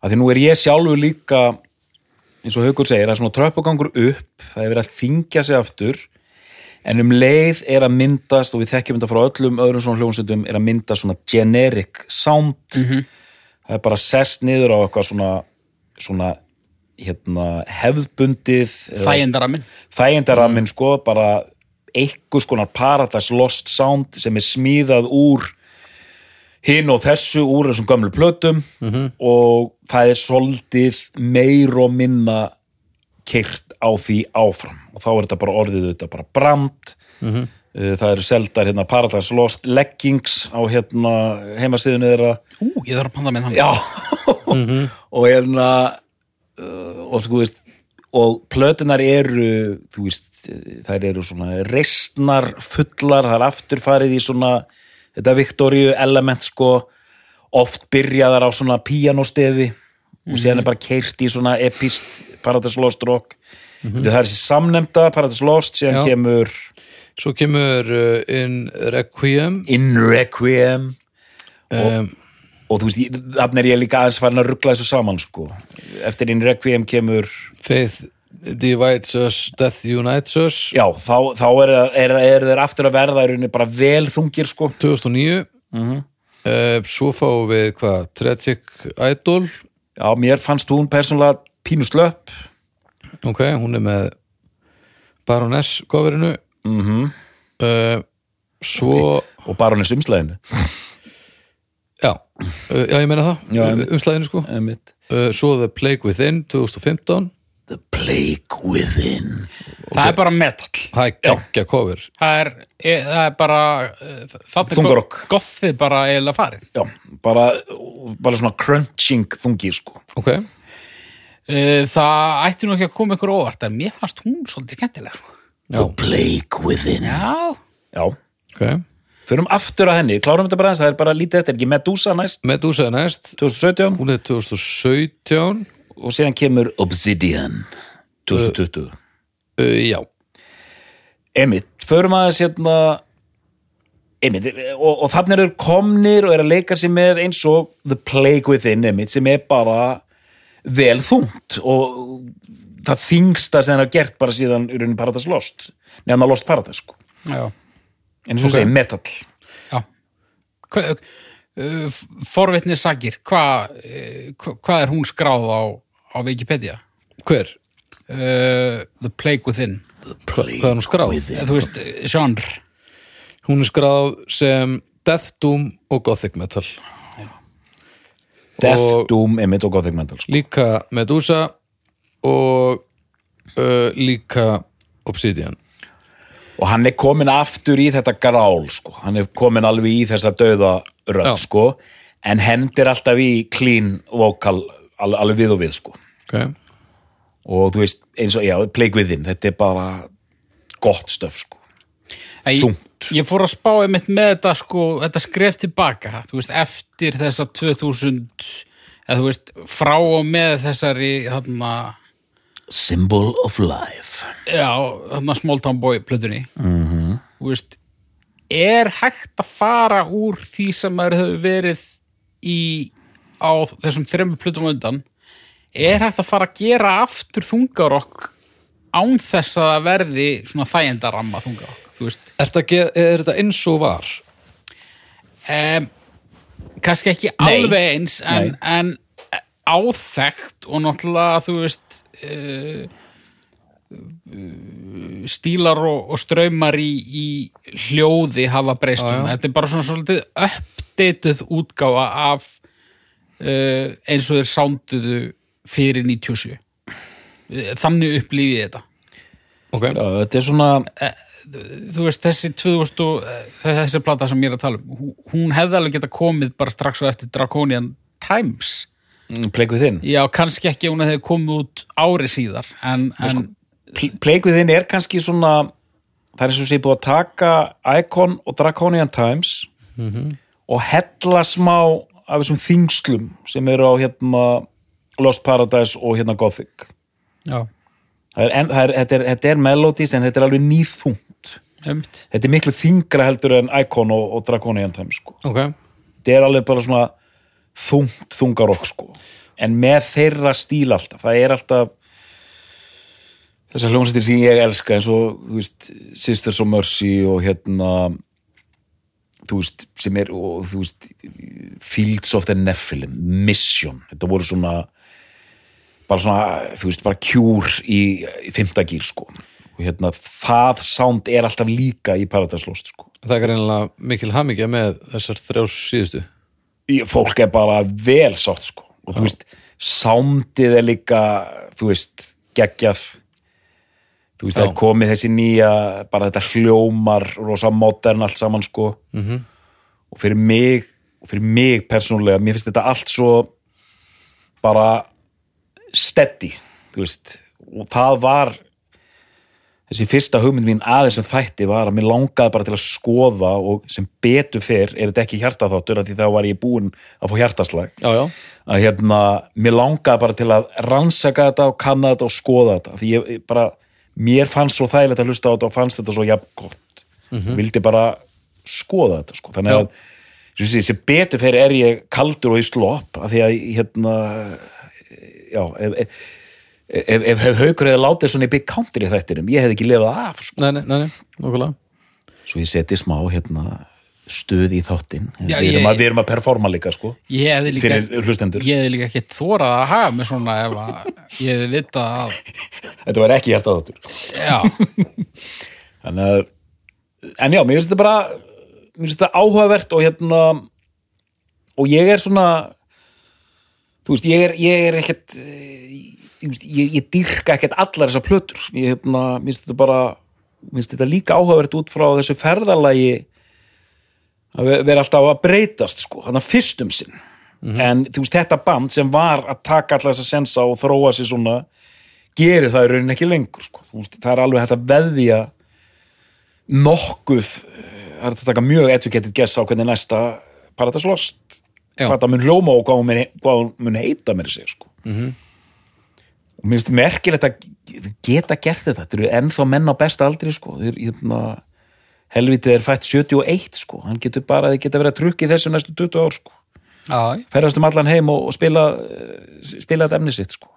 að því nú er ég sjálfur líka, eins og Haukur segir, er svona tröppugangur upp, það er verið að þingja sig aftur, en um leið er að myndast, og við þekkjum þetta frá öllum öðrum svona hljónsundum, er að myndast svona generic sound, það er bara sest niður á eitthvað svona, svona hérna, hefðbundið eða- Þægindaraminn. þægindaraminn sko, bara einhvers konar Paradise Lost Sound sem er smíðað úr hinn og þessu úr þessum gömlu plötum og það er svolítið meir og minna kyrt á því áfram. Og þá er þetta bara orðið þetta bara brand. Uh, það eru seldar hérna Paradise Lost leggings á hérna heimasíðunni þeirra. Ú, ég þarf að panta með hann. Já. Og hérna uh, og sko veist og plötunar eru þú veist, þær eru svona reistnar fullar, það er aftur farið í svona þetta Viktoríu element sko oft byrjaðar á svona píanostefi og síðan er bara keirt í svona epist Paradise Lost rock. Það er þessi samnemda Paradise Lost síðan Já. kemur svo kemur uh, In Requiem. In Requiem. Um, og þú veist, þarna er ég líka aðeins farin að ruggla þessu saman sko. Eftir In Requiem kemur Faith Divides Us, Death Unites Us. Já, þá, þá er, er, er þeir aftur að verða í rauninni bara vel þungir sko. 2009 Mhm. uh, svo fáum við hvað? Tragic Idol. Já, mér fannst hún persónulega pínu slöpp. Ok, hún er með Baroness coverinu. Mm uh, svo og baroness umslæðinu já, uh, já ég meina það. Já, einmitt. umslæðinu sko. Svo The Plague Within 2015 The Plague Within. Það er bara metal. það er geggja cover. Það er, e, það er bara, Þungarokk. gothið bara eiginlega farið. já, bara, bara svona crunching þungi sko. Ok, Eh, Það ætti nú ekki að koma ykkur óvart, en mér fannst hún svolítið skemmtilega. sko. já, Plague Within. Já, já, ok. Förum aftur að henni, klárum þetta bara eins það er bara lítið eftir, ekki? Medusa næst. Medusa næst, 2017 hún er 2017 og síðan kemur Obsidian 2020 uh, já, Emmitt, förum aðeins hérna Emmitt, og, og þannig eru komnir og er að leika sér með eins og The Plague Within, Emmitt, sem er bara vel þungt og það þingsta sem það er gert bara síðan í rauninni Paradise Lost nefna Lost Paradise, sko já, en eins og Ok. okay. segir, metal já. Hva, uh, forvitni sagir, hvað hva, hvað er hún skráð á, á Wikipedia? hver? Uh, The Plague Within. Hva, hvað er hún skráð? Eh, Þú veist, genre. hún er skráð sem Death Doom og Gothic Metal Death, Og- Doom, Emmitt og Gothic Metal sko. líka Medusa og uh, líka Obsidian og hann er komin aftur í þetta grál sko. hann er komin alveg í þessa döða rödd, Já. sko en hendir alltaf í clean vocal al alveg við og við, sko ok, og þú veist, eins og, já, Plague Within þetta er bara gott stöf, sko Ég, Þungt. ég fór að spá einmitt með þetta sko, þetta skref tilbaka, þú veist, eftir þessa 2000 eða þú veist, frá og með þessari þarna, Symbol of Life já, þarna Small Town Boy plötunni -hmm. þú veist, er hægt að fara úr því sem maður hefur verið í á þessum þremmu plötum undan er hægt að fara að gera aftur þungarokk án þess að verði svona þægendaramma þungarokk, er þetta, er eins og var? um, kannski ekki Nei. alveg eins en, en áþekkt og náttúrulega þú veist uh, stílar og, og ströymar í, í hljóði hafa breyst þetta er bara svona svolítið uppdeituð útgáfa af uh, eins og þeir sánduðu fyrir 97 Eh, þannig upplýfið þetta. Ok, já, þetta er svona þú veist, þessi 2000 og, eh, þessi plata sem ég er að tala um hún- hefði alveg geta komið bara strax á eftir Draconian Times. Plague Within. Já, kannski ekki hún hefði komið út ári síðar en, en Pl- Plague Within er kannski svona það er eins og sé búið að taka Icon og Draconian Times og hella smá af þessum þingslum sem eru á hérna Lost Paradise og hérna Gothic. Já, það er, en, það er, þetta, er, þetta er melodies en þetta er alveg nýþungt. Umt þetta er miklu þingra heldur en Icon og, og Draconian Times sko. ok, þetta er alveg bara svona þungt þungarokk sko. En með þeirra stíl alltaf. Það er alltaf þessar hljómsættir sem ég elska eins og veist, Sisters of Mercy og hérna veist, sem er og, veist, Fields of the Nephilim Mission, þetta voru svona bara svona, þú veist, bara kjúr í, í fimmtagýr sko. Og hérna, það sound er alltaf líka í Paradise Lost sko. Það er greinilega mikil hamingja með þessar þrjár síðustu. Í- fólk er bara vel sátt sko. Og þú veist, soundið er líka þú veist, geggjað. Þú veist, Já. það er komið þessi nýja bara þetta hljómar rosa modern allt saman sko. -hmm. og fyrir mig og fyrir mig persónulega, mér finnst þetta allt svo bara steady, og það var þessi fyrsta hugmynd mín aðeins sem þætti var að mér langaði bara til að skoða og sem betur fyrr er þetta ekki hjartaþáttur af því þá var ég búinn að fá hjartaslag. Já, já, að hérna, mér langaði bara til að rannsaka þetta og kanna þetta og skoða þetta. Því ég, bara, mér fannst svo þægilegt að hlusta á þetta og fannst þetta svo jafn gott. Vildi bara skoða þetta sko. þannig Já. að sem, betur fyrir er ég kaldur og í slopp af því að hérna já, ef, ef, ef, ef, haukur hefði látið svona í Big Country þættinum, ég hefði ekki lifað af sko. nei, nei, nei, nokkulega svo ég seti smá hérna stuð í þáttinn. Við, erum ég- að, við erum að performa líka sko, ég hefði líka líka ekki þórað að hafa mig svona ef að ég hefði vitað að þetta var ekki hjartaþáttur. Já, Þannig að, en já, mér finnst þetta bara, mér finnst þetta áhugavert og hérna, og ég er svona, þú veist, ég er, ég er ekkert, eh, ég, ég, ég dyrka ekkert allar þessar plötur. Ég, hérna, mér finnst þetta bara, mér finnst þetta líka áhugavert út frá þessu ferðalagi að ve- vera alltaf að breytast, sko, þannig að fyrstum sinn. En þú veist, þetta band sem var að taka allar þessa sensa og þróa sér svona, gerir það í rauninni ekki lengur, sko. Veist, það er alveg hægt að veðja nokkuð það er að taka mjög educated guess á hvernig næsta Paradise Lost Já. hvað það mun hljóma og hvað hún mun, hvað hún mun heita mér sig sko. -hmm. og mér finnst merkilegt að geta gert þetta þetta eru ennþá menn á besta aldri sko. Hérna, helvitið er fætt 71 sko. hann getur bara, þið geta verið að trukki þessu næstu 20 ár sko. já, ferðast um allan heim og, og spila eh, spila þetta efni sitt sko.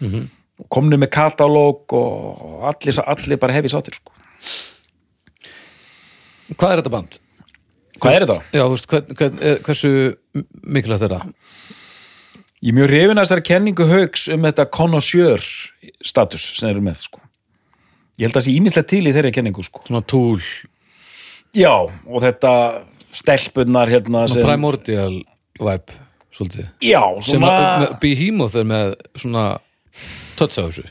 -hmm. og komnu með katalóg og allir, allir bara hefði sátir sko. hvað er þetta band? Hvað er þetta? já, þú veist, hvern, hvern, er, hversu mikilvægt er það? Ég er mjög reyfin að þessari kenningu haugs um þetta connoisseur status sem eru með sko. Ég held að það sé ímislegt til í þeirri kenningu sko. svona tool, Já, og þetta stelpunnar hérna svona primordial vibe, svolítið Já, sem svona að með- Behemoth er með svona touch á þessu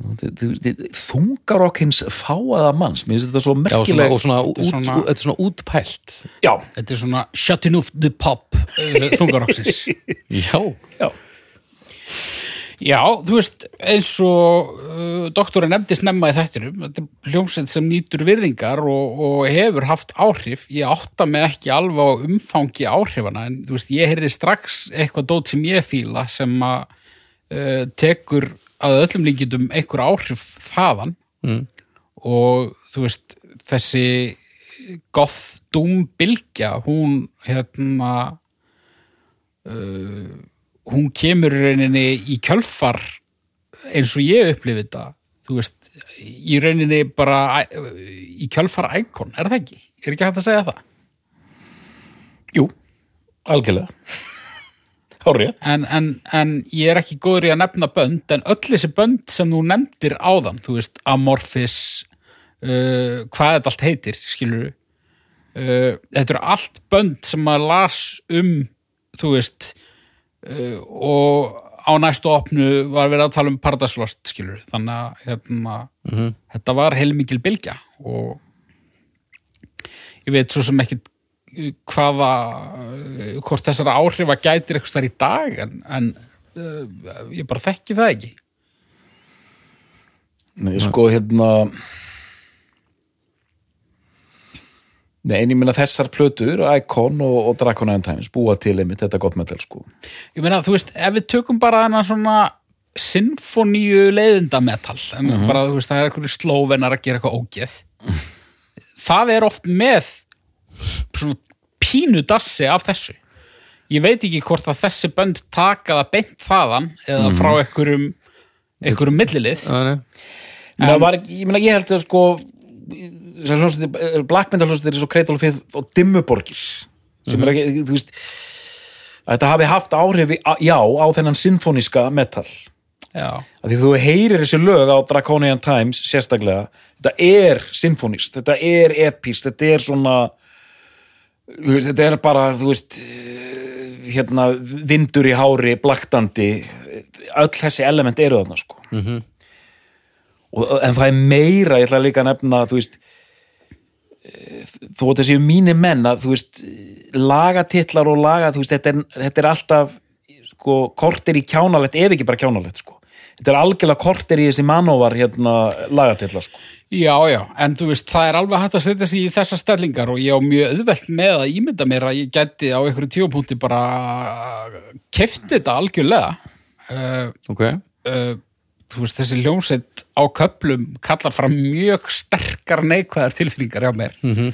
þungarokk hins fáaða manns. Mér finnst þetta svo já, svona, merkileg og svona, út, er svona- út, þetta er svona útpælt. Já, þetta er svona shutting off the pop uh, þungaroksins. Já, já, Já, þú veist, eins og uh, doktorinn nefndi snemma í þættinum, þetta er hljómsveit sem nýtur virðingar og, og hefur haft áhrif. Ég átta mig ekki alveg á umfangi áhrifana, en þú veist, ég heyrði strax eitthvað dót sem ég fíla sem að uh, tekur að öllum líkjum einhver áhrif þaðan Mm. og þú veist, þessi goth doom bylgja, hún hérna uh, hún kemur í rauninni í kjölfar eins og ég upplifi þetta þú veist, í rauninni bara í kjölfar íkon, er það ekki? Er ekki hægt að segja það? jú, algjörlega En, en, en ég er ekki góður í að nefna bönd, en öll þessi bönd sem þú nefndir áðan, þú veist, Amorphis, uh, hvað þetta allt heitir, skilur uh, þetta eru allt bönd sem maður las um, þú veist, uh, og á næstu opnu var verið að tala um Paradise Lost, skilur þannig að hérna, þetta var heilmikil bylgja og ég veit svo sem ekki hvaða uh, hvort þessara áhrifa gætir eitthvað þar í dag en, en uh, ég bara þekki það ekki. Nei, sko hérna Nei, en ég meina þessar plötur, Icon og, og Dracon and Times búa til einmitt þetta gott metal sko. ég meina, þú veist, ef við tökum bara þennan svona sinfoníu leiðindametal, en bara, þú veist, það er eitthvað slóvenar að gera eitthvað ógeð. Það er oft með svona pínu dassi af þessu. Ég veit ekki hvort að þessi bönd taka það beint þaðan eða frá einhverjum einhverjum millilið. Var, ekki- ég meina, ég held að sko þessar hljómsveitir- black metal hljómsveitir er svo of Filth og Dimmuborgir sem er ekki, þú veist þetta hafi haft áhrif, á- já, á þennan sinfóníska metal. Já, því þú heyrir þessi lög á Draconian Times sérstaklega, þetta er symfónist, þetta er epist þetta er svona veist, þetta er bara, þú veist eh, hérna, vindur í hári blaktandi, öll þessi element eru þarna, sko. -hmm. og, en það er meira ég ætla líka að nefna, þú veist eh, þó þessi mínir menn að, þú veist, lagatitlar og laga, veist, þetta er, þetta er alltaf sko, kortir í kjánalett ef ekki bara kjánalett, sko þetta er algjörlega kortir í þessi manóvar hérna lagatitlar, sko Já, já, en þú veist, það er alveg hægt að setja sig í þessar stellingar og ég á mjög auðvelt með að ímynda mér að ég gæti á einhverju tíupunkti bara kefti þetta algjörlega uh, Ok. uh, þú veist, þessi hljómsveit á köplum kallar fram mjög sterkar neikvæðar tilfinningar hjá mér -hmm.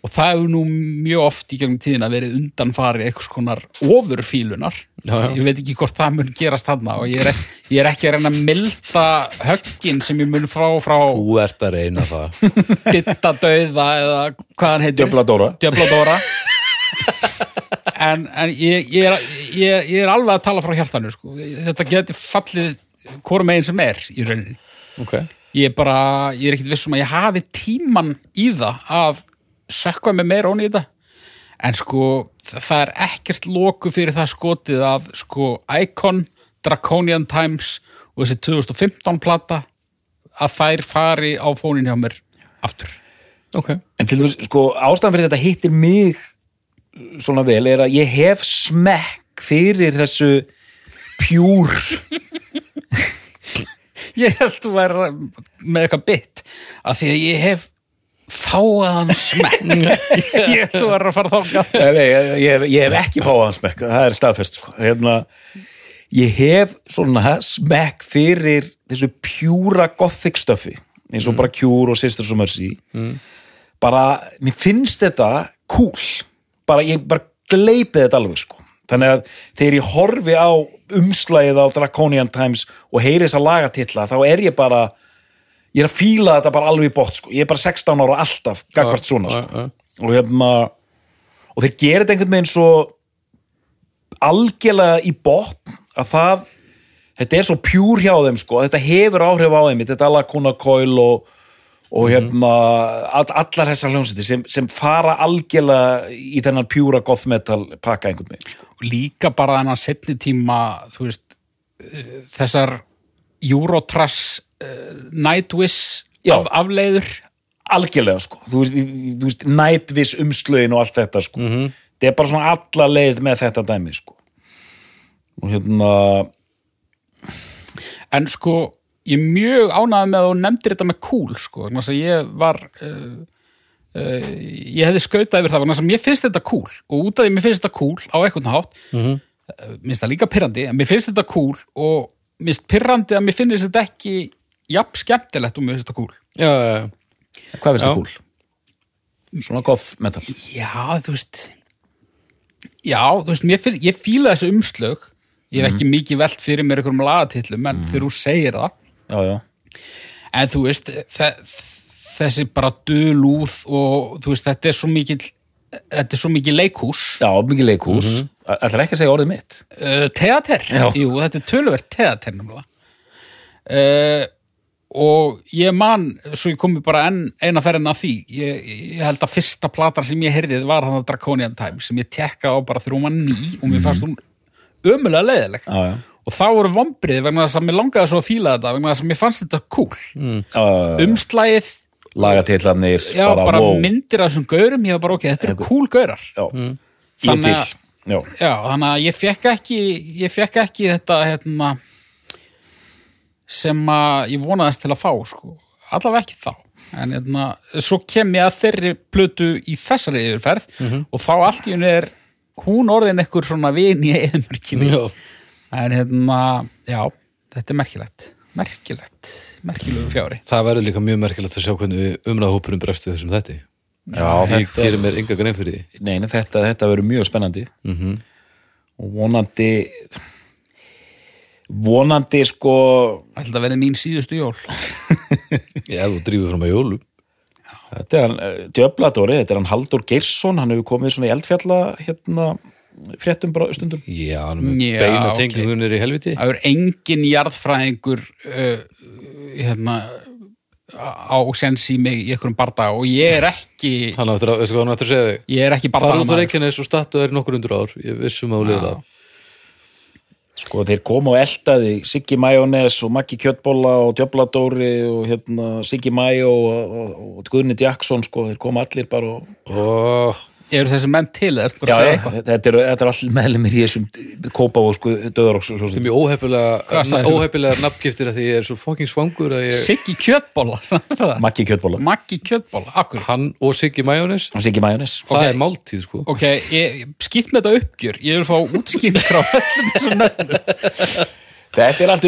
Og það hefur nú mjög oft í gegnum tíðina verið undanfarið einhvers konar ofurfílunar ég veit ekki hvort það mun gerast þarna og ég er, ég er ekki að reyna að milda höggin sem ég mun frá frá Þú ert að reyna það. ditta dauða eða hvað hann heitir Djöfladóra Djöfladóra en, en ég, ég, er, ég, er alveg að tala frá hjartanu sko. þetta geti fallið hvort megin sem er í rauninni Ok. ég er bara, ég er ekkit viss um að ég hafi tíman í það að sökka mig meira onni í þetta. En sko, þa- það er ekkert loku fyrir það skotið að sko Icon, Draconian Times og þessi 2015 plata að þær fari á fónin hjá mér aftur. Ok. En til þess, sko, ástæðan fyrir þetta hittir mig svona vel er að ég hef smekk fyrir þessu pjúr. Ég held þú væri með eitthvað bytt af því að ég hef fáaðan smekk. Ég þú væri að fara nei, ég, ég, hef, ég hef ekki fáið smekk, það er staðfest sko. hérna, ég hef svona smekk fyrir þessu pjúra gothic stöfi eins og bara Cure og Sisters of Mercy. Bara, mér finnst þetta cool, bara ég bara gleipið þetta alveg sko. Þannig að þegar ég horfi á umslægið á Draconian Times og heyri þessa lagatitla, þá er ég bara ég er að fíla þetta bara alveg í bótt sko. ég er bara 16 ára alltaf gagvart svona sko. já, já. og hérna og þeir gera þetta einhvern veginn svo algjörlega í botn að það þetta er svo pjúr hjá þeim sko þetta hefur áhrif á þeim, þetta er Lacuna Coil og, og hérna all, allar þessar hljómsætti sem, sem fara algjörlega í þennan pjúra goth metal pakka einhvern veginn sko. líka bara þennan setni tíma þú veist eh, þessar Eurotrass uh, Nightwish Já. af, afleiður. Algjörlega sko, þú veist, þú veist nætvis umslögin og allt þetta sko. Þetta er bara svona alla leið með þetta dæmi sko. Og hérna en sko ég er mjög ánægð með að þú nefndir þetta með cool sko, þannig að ég var uh, uh, ég hefði skautað yfir það, þannig að mér finnst þetta cool og út af því mér finnst þetta cool á eitthvað hátt mm -hmm. minnst það líka pirrandi en mér finnst þetta cool og minnst pirrandi að mér finnst þetta ekki jafn skemmtilegt og mér finnst þetta cool Já, hvað finnst það cool? svona goth metal. Já, þú veist Já, þú veist, mér finn, ég fíla þessu umslög. Ég hef ekki mikið velt fyrir mér einhverjum lagatillum en þegar þú segir það. Já, já, en þú veist, þe þessi bara dölúð og þú veist, þetta er svo mikil þetta er svo mikið leikhús. Já, mikið leikhús. Mm -hmm. ætlar ekki að segja orðið mitt? Uh, teater, jú, þetta er töluvert teater nefnilega. Uh, og ég man svo ég komi bara enn, eina ferðin að því ég, ég held að fyrsta platan sem ég heyrðið var hann að Draconian Time sem ég tekkaði á bara þegar hún var ný og mér fannst hún ömulega leiðileg. Já, já, og þá voru vombrið vegna þess að mér langaði svo að fíla þetta vegna þess að mér fannst þetta cool. Umslægið lagatillarnir, já, bara, bara, wow. myndir af þessum gaurum, ég var bara ok, þetta eru cool gaurar. Já, ég Þannig að- já, Já, þannig að ég fekk ekki ég fekk ekki þetta hérna, sem að ég vonaðist til að fá sko. allavega ekki þá en hérna, svo kem ég að þeirri plötu í þessari yfirferð Mhm. og þá allt í henni er hún orðin ekkur svona vin í eðmörkinni Já. en hérna, já þetta er merkilegt merkilegt, merkilegu fjári Það verður líka mjög merkilegt að sjá hvernig umræðahópurum brestu þessum þetti. já Ég þetta, gerir mér enga grein fyrir því. nei, nei, þetta, þetta verður mjög spennandi Mm og vonandi vonandi sko Ætla að verði mín síðustu jól Já, þú drífur fram að jólum. þetta er hann, eh, Djöfladóri, þetta er hann Haldur Geirsson hann hefur komið svona í eldfjalla hérna, fréttum bara stundum Já, hann er með Já, beina tengingunir í helviti. Það er engin jarðfræðingur uh, hérna á sens í mig í einhverjum barda og ég er ekki Hann áttur að, veistu hvað hann áttur að segja þig? ég er ekki Fara út á bardaðamaður Reykjanes og statu í nokkur undur ár. Ég vissum að þú liða það. Sko þeir koma og eldaði Siggi Majónes og Maggi Kjötbolla og Djöfladóri og hérna Siggi Majó og, og, og Guðni Jackson sko, þeir koma allir bara og Ó, eru þessi menn til? Er já, já, þetta eru er allir meðlumir í þessum kópa og sko döðaróks þetta er mjög óhefilega, óhefilega nafngiftir að því ég er svo fucking svangur að ég... Siggi kjötbóla Maggi Kjötbolla, Maggi kjötbóla, akkur Hann og Siggi Majónis, Siggi Majónes. Það er máltíð, sko. ok, ég, skipt með þetta uppgjör. Ég vil fá útskýring frá öllum þessum nöfnum Þetta er allt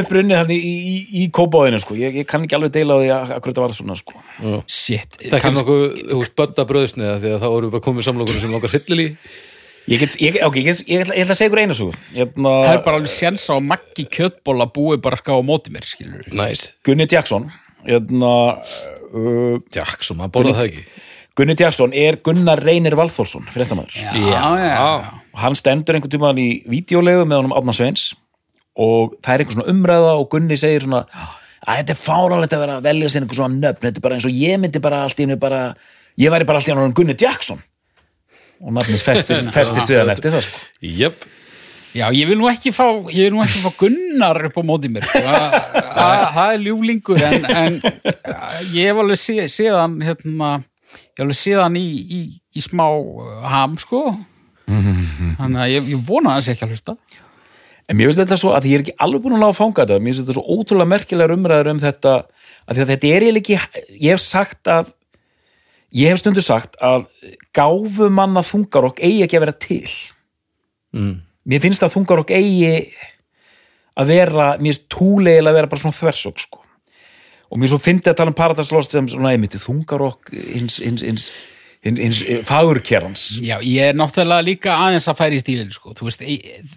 upprunnið hann í, í, í kópáðinu sko. ég, ég kann ekki alveg deila á því að akkur þetta var svona sko. shit, Það ekki nokkuð, þú veist, bönda bröðsniða því að þá erum við bara komið samlokur sem langar hryllili. Ég, get, ég, okay, ég, ég, ætla, ég ætla að segja ykkur eina svo hérna, það er bara alveg séns á Maggi kjötbóla búi bara ská á móti mér skilur Næs. Gunni Jackson hérna, uh, Jackson, maður borða það ekki. Gunni Jackson er Gunnar Reynir Valþórsson fréttamaður já, já, já. og hann stendur einhvern tímann í vídeolegu með honum Átna Sveins og það er einhver svona umræða og Gunni segir svona að þetta er fárálegt að vera að velja sér einhver svona nöfn þetta er bara eins og ég myndi bara allt í hennu bara ég væri bara allt í hennu Gunni Jackson og nafnins festist, festist við hann eftir það sko. Jöp. Já, ég vil nú ekki fá, ég vil nú ekki fá Gunnar upp á móti mér, sko. Það er ljúflingur, en, en ég hef alveg sé, séð hann, hérna, ég hef alveg séð hann í, í, í smá ham, sko. Þannig að ég, ég vona að það sé ekki að hlusta. En mér finnst þetta svo að ég er ekki alveg búin að ná að fanga þetta mér finnst þetta svo ótrúlega merkilegar umræður um þetta að þetta er ég ekki ég hef sagt að ég hef stundu sagt að gáfumanna þungarokk eigi ekki að vera til Mm. mér finnst að þungarokk eigi að vera, mér finnst túleigilega að vera bara svona þversök sko. og mér svo fyndi að tala um Paradise Lost sem svona einmitt þungarokk hins, hins, hins, hins, fagurkerans Já, ég er náttúrulega líka aðeins að færi í stílinn, sko. Þú veist, ég,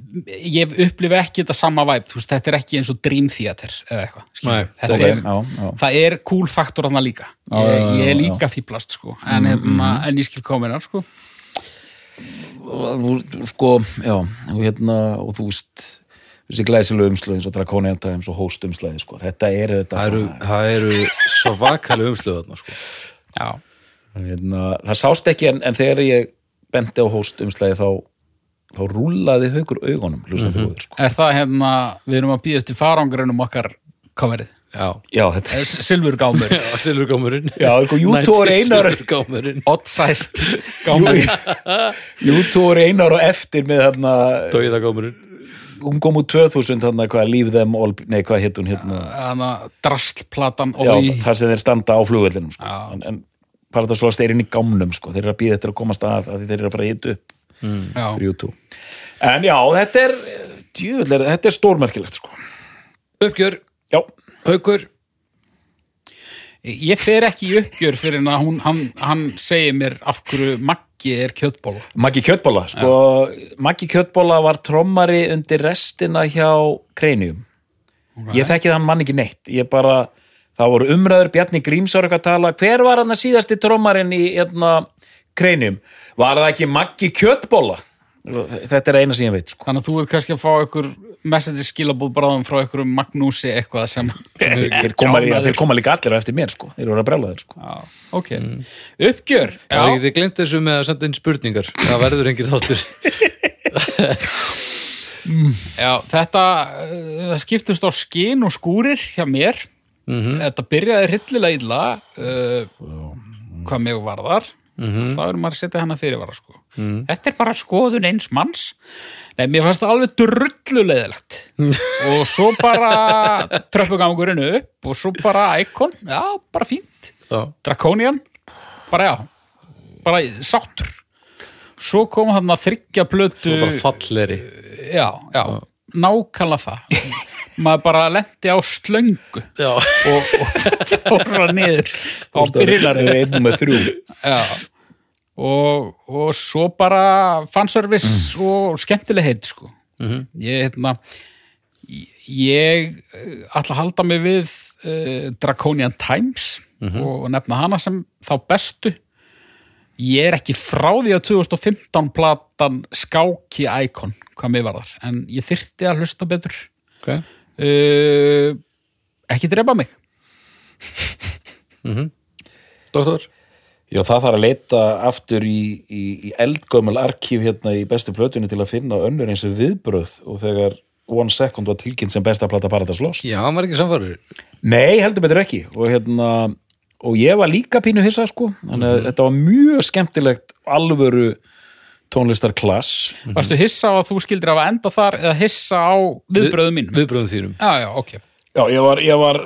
ég upplifi ekki þetta sama væp, þú veist, þetta er ekki eins og Dream Theater eða eitthvað. skilur. Nei, þetta ok, já, já. það er cool faktor hann líka. Já, Ég, ég er líka fýblast, sko. En, hérna, en ég skil kominar, sko. sko, já og hérna, og þú veist þessi glæsilega umslöð eins og Draconian Times og Host umslöði, sko, þetta er þetta Það eru, það eru svakalega umslöðu þarna, sko. Já. Hérna, það sást ekki en, en þegar ég benti á Host umslöði þá þá rúlaði haukur augunum mm sko. Er það hérna, við erum að býða eftir farangurinnum okkar coverið? Já. já, þetta Silfurgámur, Já, Silfurgámurinn. já, YouTube er einar oddsæst gámur. YouTube er einar og eftir með þarna, Dauðagámurinn. hún kom úr 2000 þarna, hvað, Leave Them All, nei, hvað hétt hún hérna, að drastlplatan já, og í... þar sem þeir standa á flugvellinum, sko, en, en Paradise er inn í gámnum, sko, þeir eru að býða eftir að komast að, þeir eru að fara að hita upp Já. fyrir YouTube. En já, þetta er, djúvill, þetta er stórmerkilegt, sko. Uppgjör, Já, haukur. Ég fer ekki í uppgjör fyrir að hún, hann, hann segir mér af hverju Maggi er kjötbóla. Maggi Kjötbóla, sko, Maggi Kjötbóla var trommari undir restina hjá Kreinium. Ég þekki þann mann ekki neitt, ég bara, það voru umræður, Bjarni eitthvað að tala, hver var hann að síðasti trommarinn í hérna, Kreinium? Var það ekki Maggi Kjötbóla? Þetta er eina sem ég veit, sko. Þannig að þú vil kannski að fá ykkur message skilabóð bráðum frá ykkur Magnúsi eitthvað sem... Þeir koma, líka, þeir koma líka allir á eftir mér, sko, þeir voru að brjála þeir, sko. Já, ok. Uppgjör. Já, ég geti glemt þessu með að senda inn spurningar. Það verður engir þáttur. Já, þetta, uh, það skiptust á skin og skúrir hjá mér. Þetta byrjaði hryllilega illa uh, hvað mig varðar. Þá erum maður að setja hana fyrirvara sko. þetta er bara skoðun eins manns. Nei, mér fannst það alveg drulluleiðilegt og svo bara tröppugangurinn upp og svo bara Icon, já, bara fínt. Já. Draconian, bara já. Bara sáttur. Svo kom hann að þryggja plötu. Bara falleri já, já, nákvæmlega það maður bara lendi á slöngu. Já, og, og fóra niður á já. og, og svo bara fanservice og skemmtileg heit sko. ég hérna ég eh, ætla að halda mig við uh, Draconian Times og nefna hana sem þá bestu. Ég er ekki frá því að 2015 platan skáki Icon hvað mér var þar, en ég þyrfti að hlusta betur. Ok uh, ekki drepa mig. Doktor? Já, það þarf að leita aftur í, í, í eldgömmul arkíf hérna í bestu plötunni til að finna önnur eins og viðbröð og þegar One Second var tilkynnt sem besta plata Paradise Lost. Já, hann var ekki samfærður Nei, heldur betur ekki. Og hérna, og ég var líka pínu hissa sko, þannig að þetta var mjög skemmtilegt alvöru tónlistarklass. Varstu hissa á að þú skildir að enda þar eða hissa á viðbröðum mínum? Viðbröðum þínum Já, já, ok. Já, ég var, ég var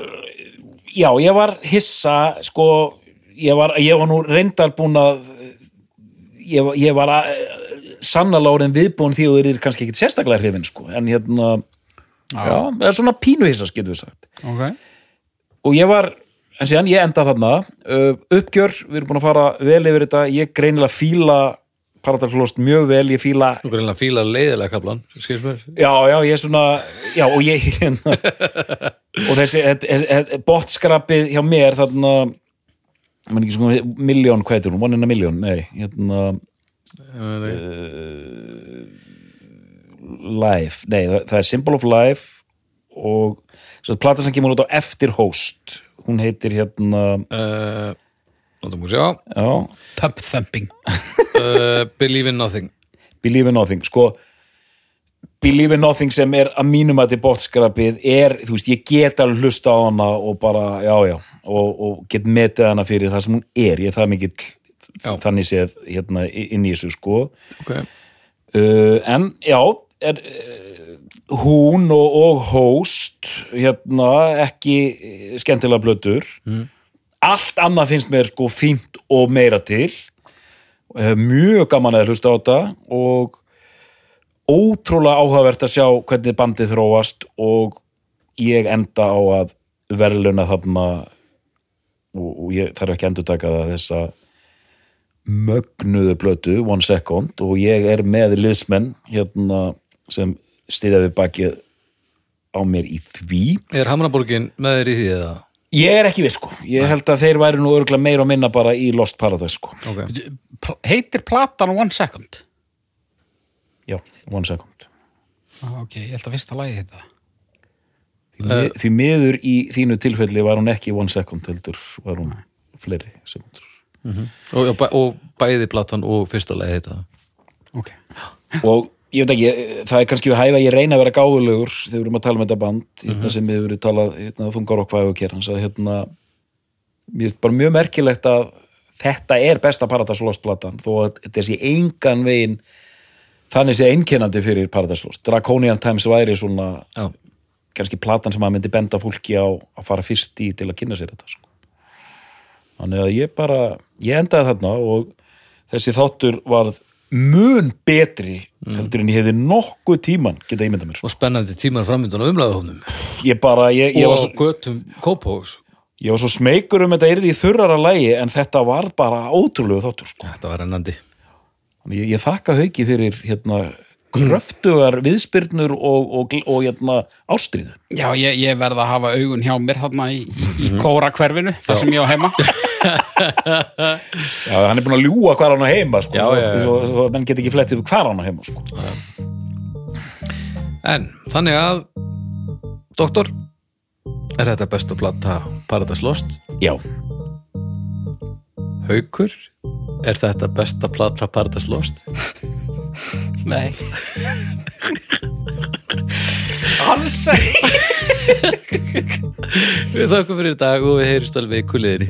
já, ég var hissa sko, ég var, ég var nú reyndar búin að ég, var- ég var að, sannlega orðin viðbúin því að þeir eru kannski ekkit sérstaklega hrifin sko, en hérna já, það er svona pínu hissa, getur við sagt Ok. og ég var, en síðan ég enda þarna uh, uppgjör, við erum búin að fara vel yfir þetta, ég greinilega fíla Paradise Lost mjög vel, ég fíla Þú greinlega fíla leiðilega kaplan Skils mér. Já, já, ég er svona já, og ég hérna, og þessi, bottskrapið hjá mér þarna mann ekki sko, miljón, hvað heitir hún, one in a million nei, hérna life, nei, það, það er symbol of life og svo plata sem kemur út á eftir host. Hún heitir hérna uh, Látum við sjá. Já, Tub thumping. uh, Believe in nothing. Believe in Nothing sko. Believe in Nothing sem er að mínum að þetta bótskrapið er, þú veist, ég get alveg hlusta á hana og bara, já, já og, og get metið hana fyrir það sem hún er. Ég er það mikill þannig séð hérna inn í þessu sko. Okay. uh, en já er, uh, hún og, og host hérna ekki skemmtilega blötur mm. Allt annað finnst mér sko fínt og meira til uh, mjög gaman að hlusta á þetta og ótrúlega áhugavert að sjá hvernig bandið þróast og ég enda á að verðluna þarna og, og ég þarf ekki endur taka það þessa mögnuðu blötu One Second og ég er með liðsmenn hérna sem stiða við bakið á mér í því Er Hamraborgin með þér í því eða? Ég er ekki við sko, ég held að þeir væri nú örgulega meira og minna bara í Lost Paradise sko. Ok. Pl- Heitir platan One Second? já, One Second. Ah, ok, ég held að fyrsta lagi heita það. því, uh, því miður í þínu tilfelli var hún ekki One Second heldur var hún fleiri sekundur og, og, bæ, og bæði platan og fyrsta leið heita það. Ok. og ég veit ekki, það er kannski við hæfa að ég reyna að vera gáfulegur þegar við erum að tala með þetta band hérna sem við talað, hérna, þungar og hvað og kera hans að hérna mér finnst bara mjög merkilegt að þetta er besta Paradise Lost platan þó að þetta sé engan veginn þannig sé einkennandi fyrir Paradise Lost. Draconian Times væri svona Já, kannski platan sem að myndi benda fólki á að fara fyrst í til að kynna sér þetta sko. þannig að ég bara ég endaði þarna og þessi þáttur varð mun betri heldur en ég hefði nokkuð tíman geta ímynda mér sko. og spennandi tímar framöndan á umlæðuhófnum ég bara, ég, ég, og var, svo- götum Kópós ég var svo smeykur um þetta yrði í þurrara lægi en þetta var bara ótrúlegu þáttur sko. Þetta var rennandi Þannig ég, ég þakka hauki fyrir hérna kröftugar viðspyrnur og, og, og, hérna ástríðu. Já, ég, ég verð að hafa augun hjá mér þarna í, í, í kóra hverfinu, þar sem ég á heima. Já, hann er búin að ljúga hvar hann á heima sko, Já, svo, já, já. Svo, svo, menn get ekki flettið upp hvar hann á heima sko. En þannig að Doktor Er þetta besta plata Paradise Lost? Já, Haukur Er þetta besta plata Paradise Lost? Nei. alls ekki Við þakkum fyrir í dag og við heyrjumst alveg í kuliðinni.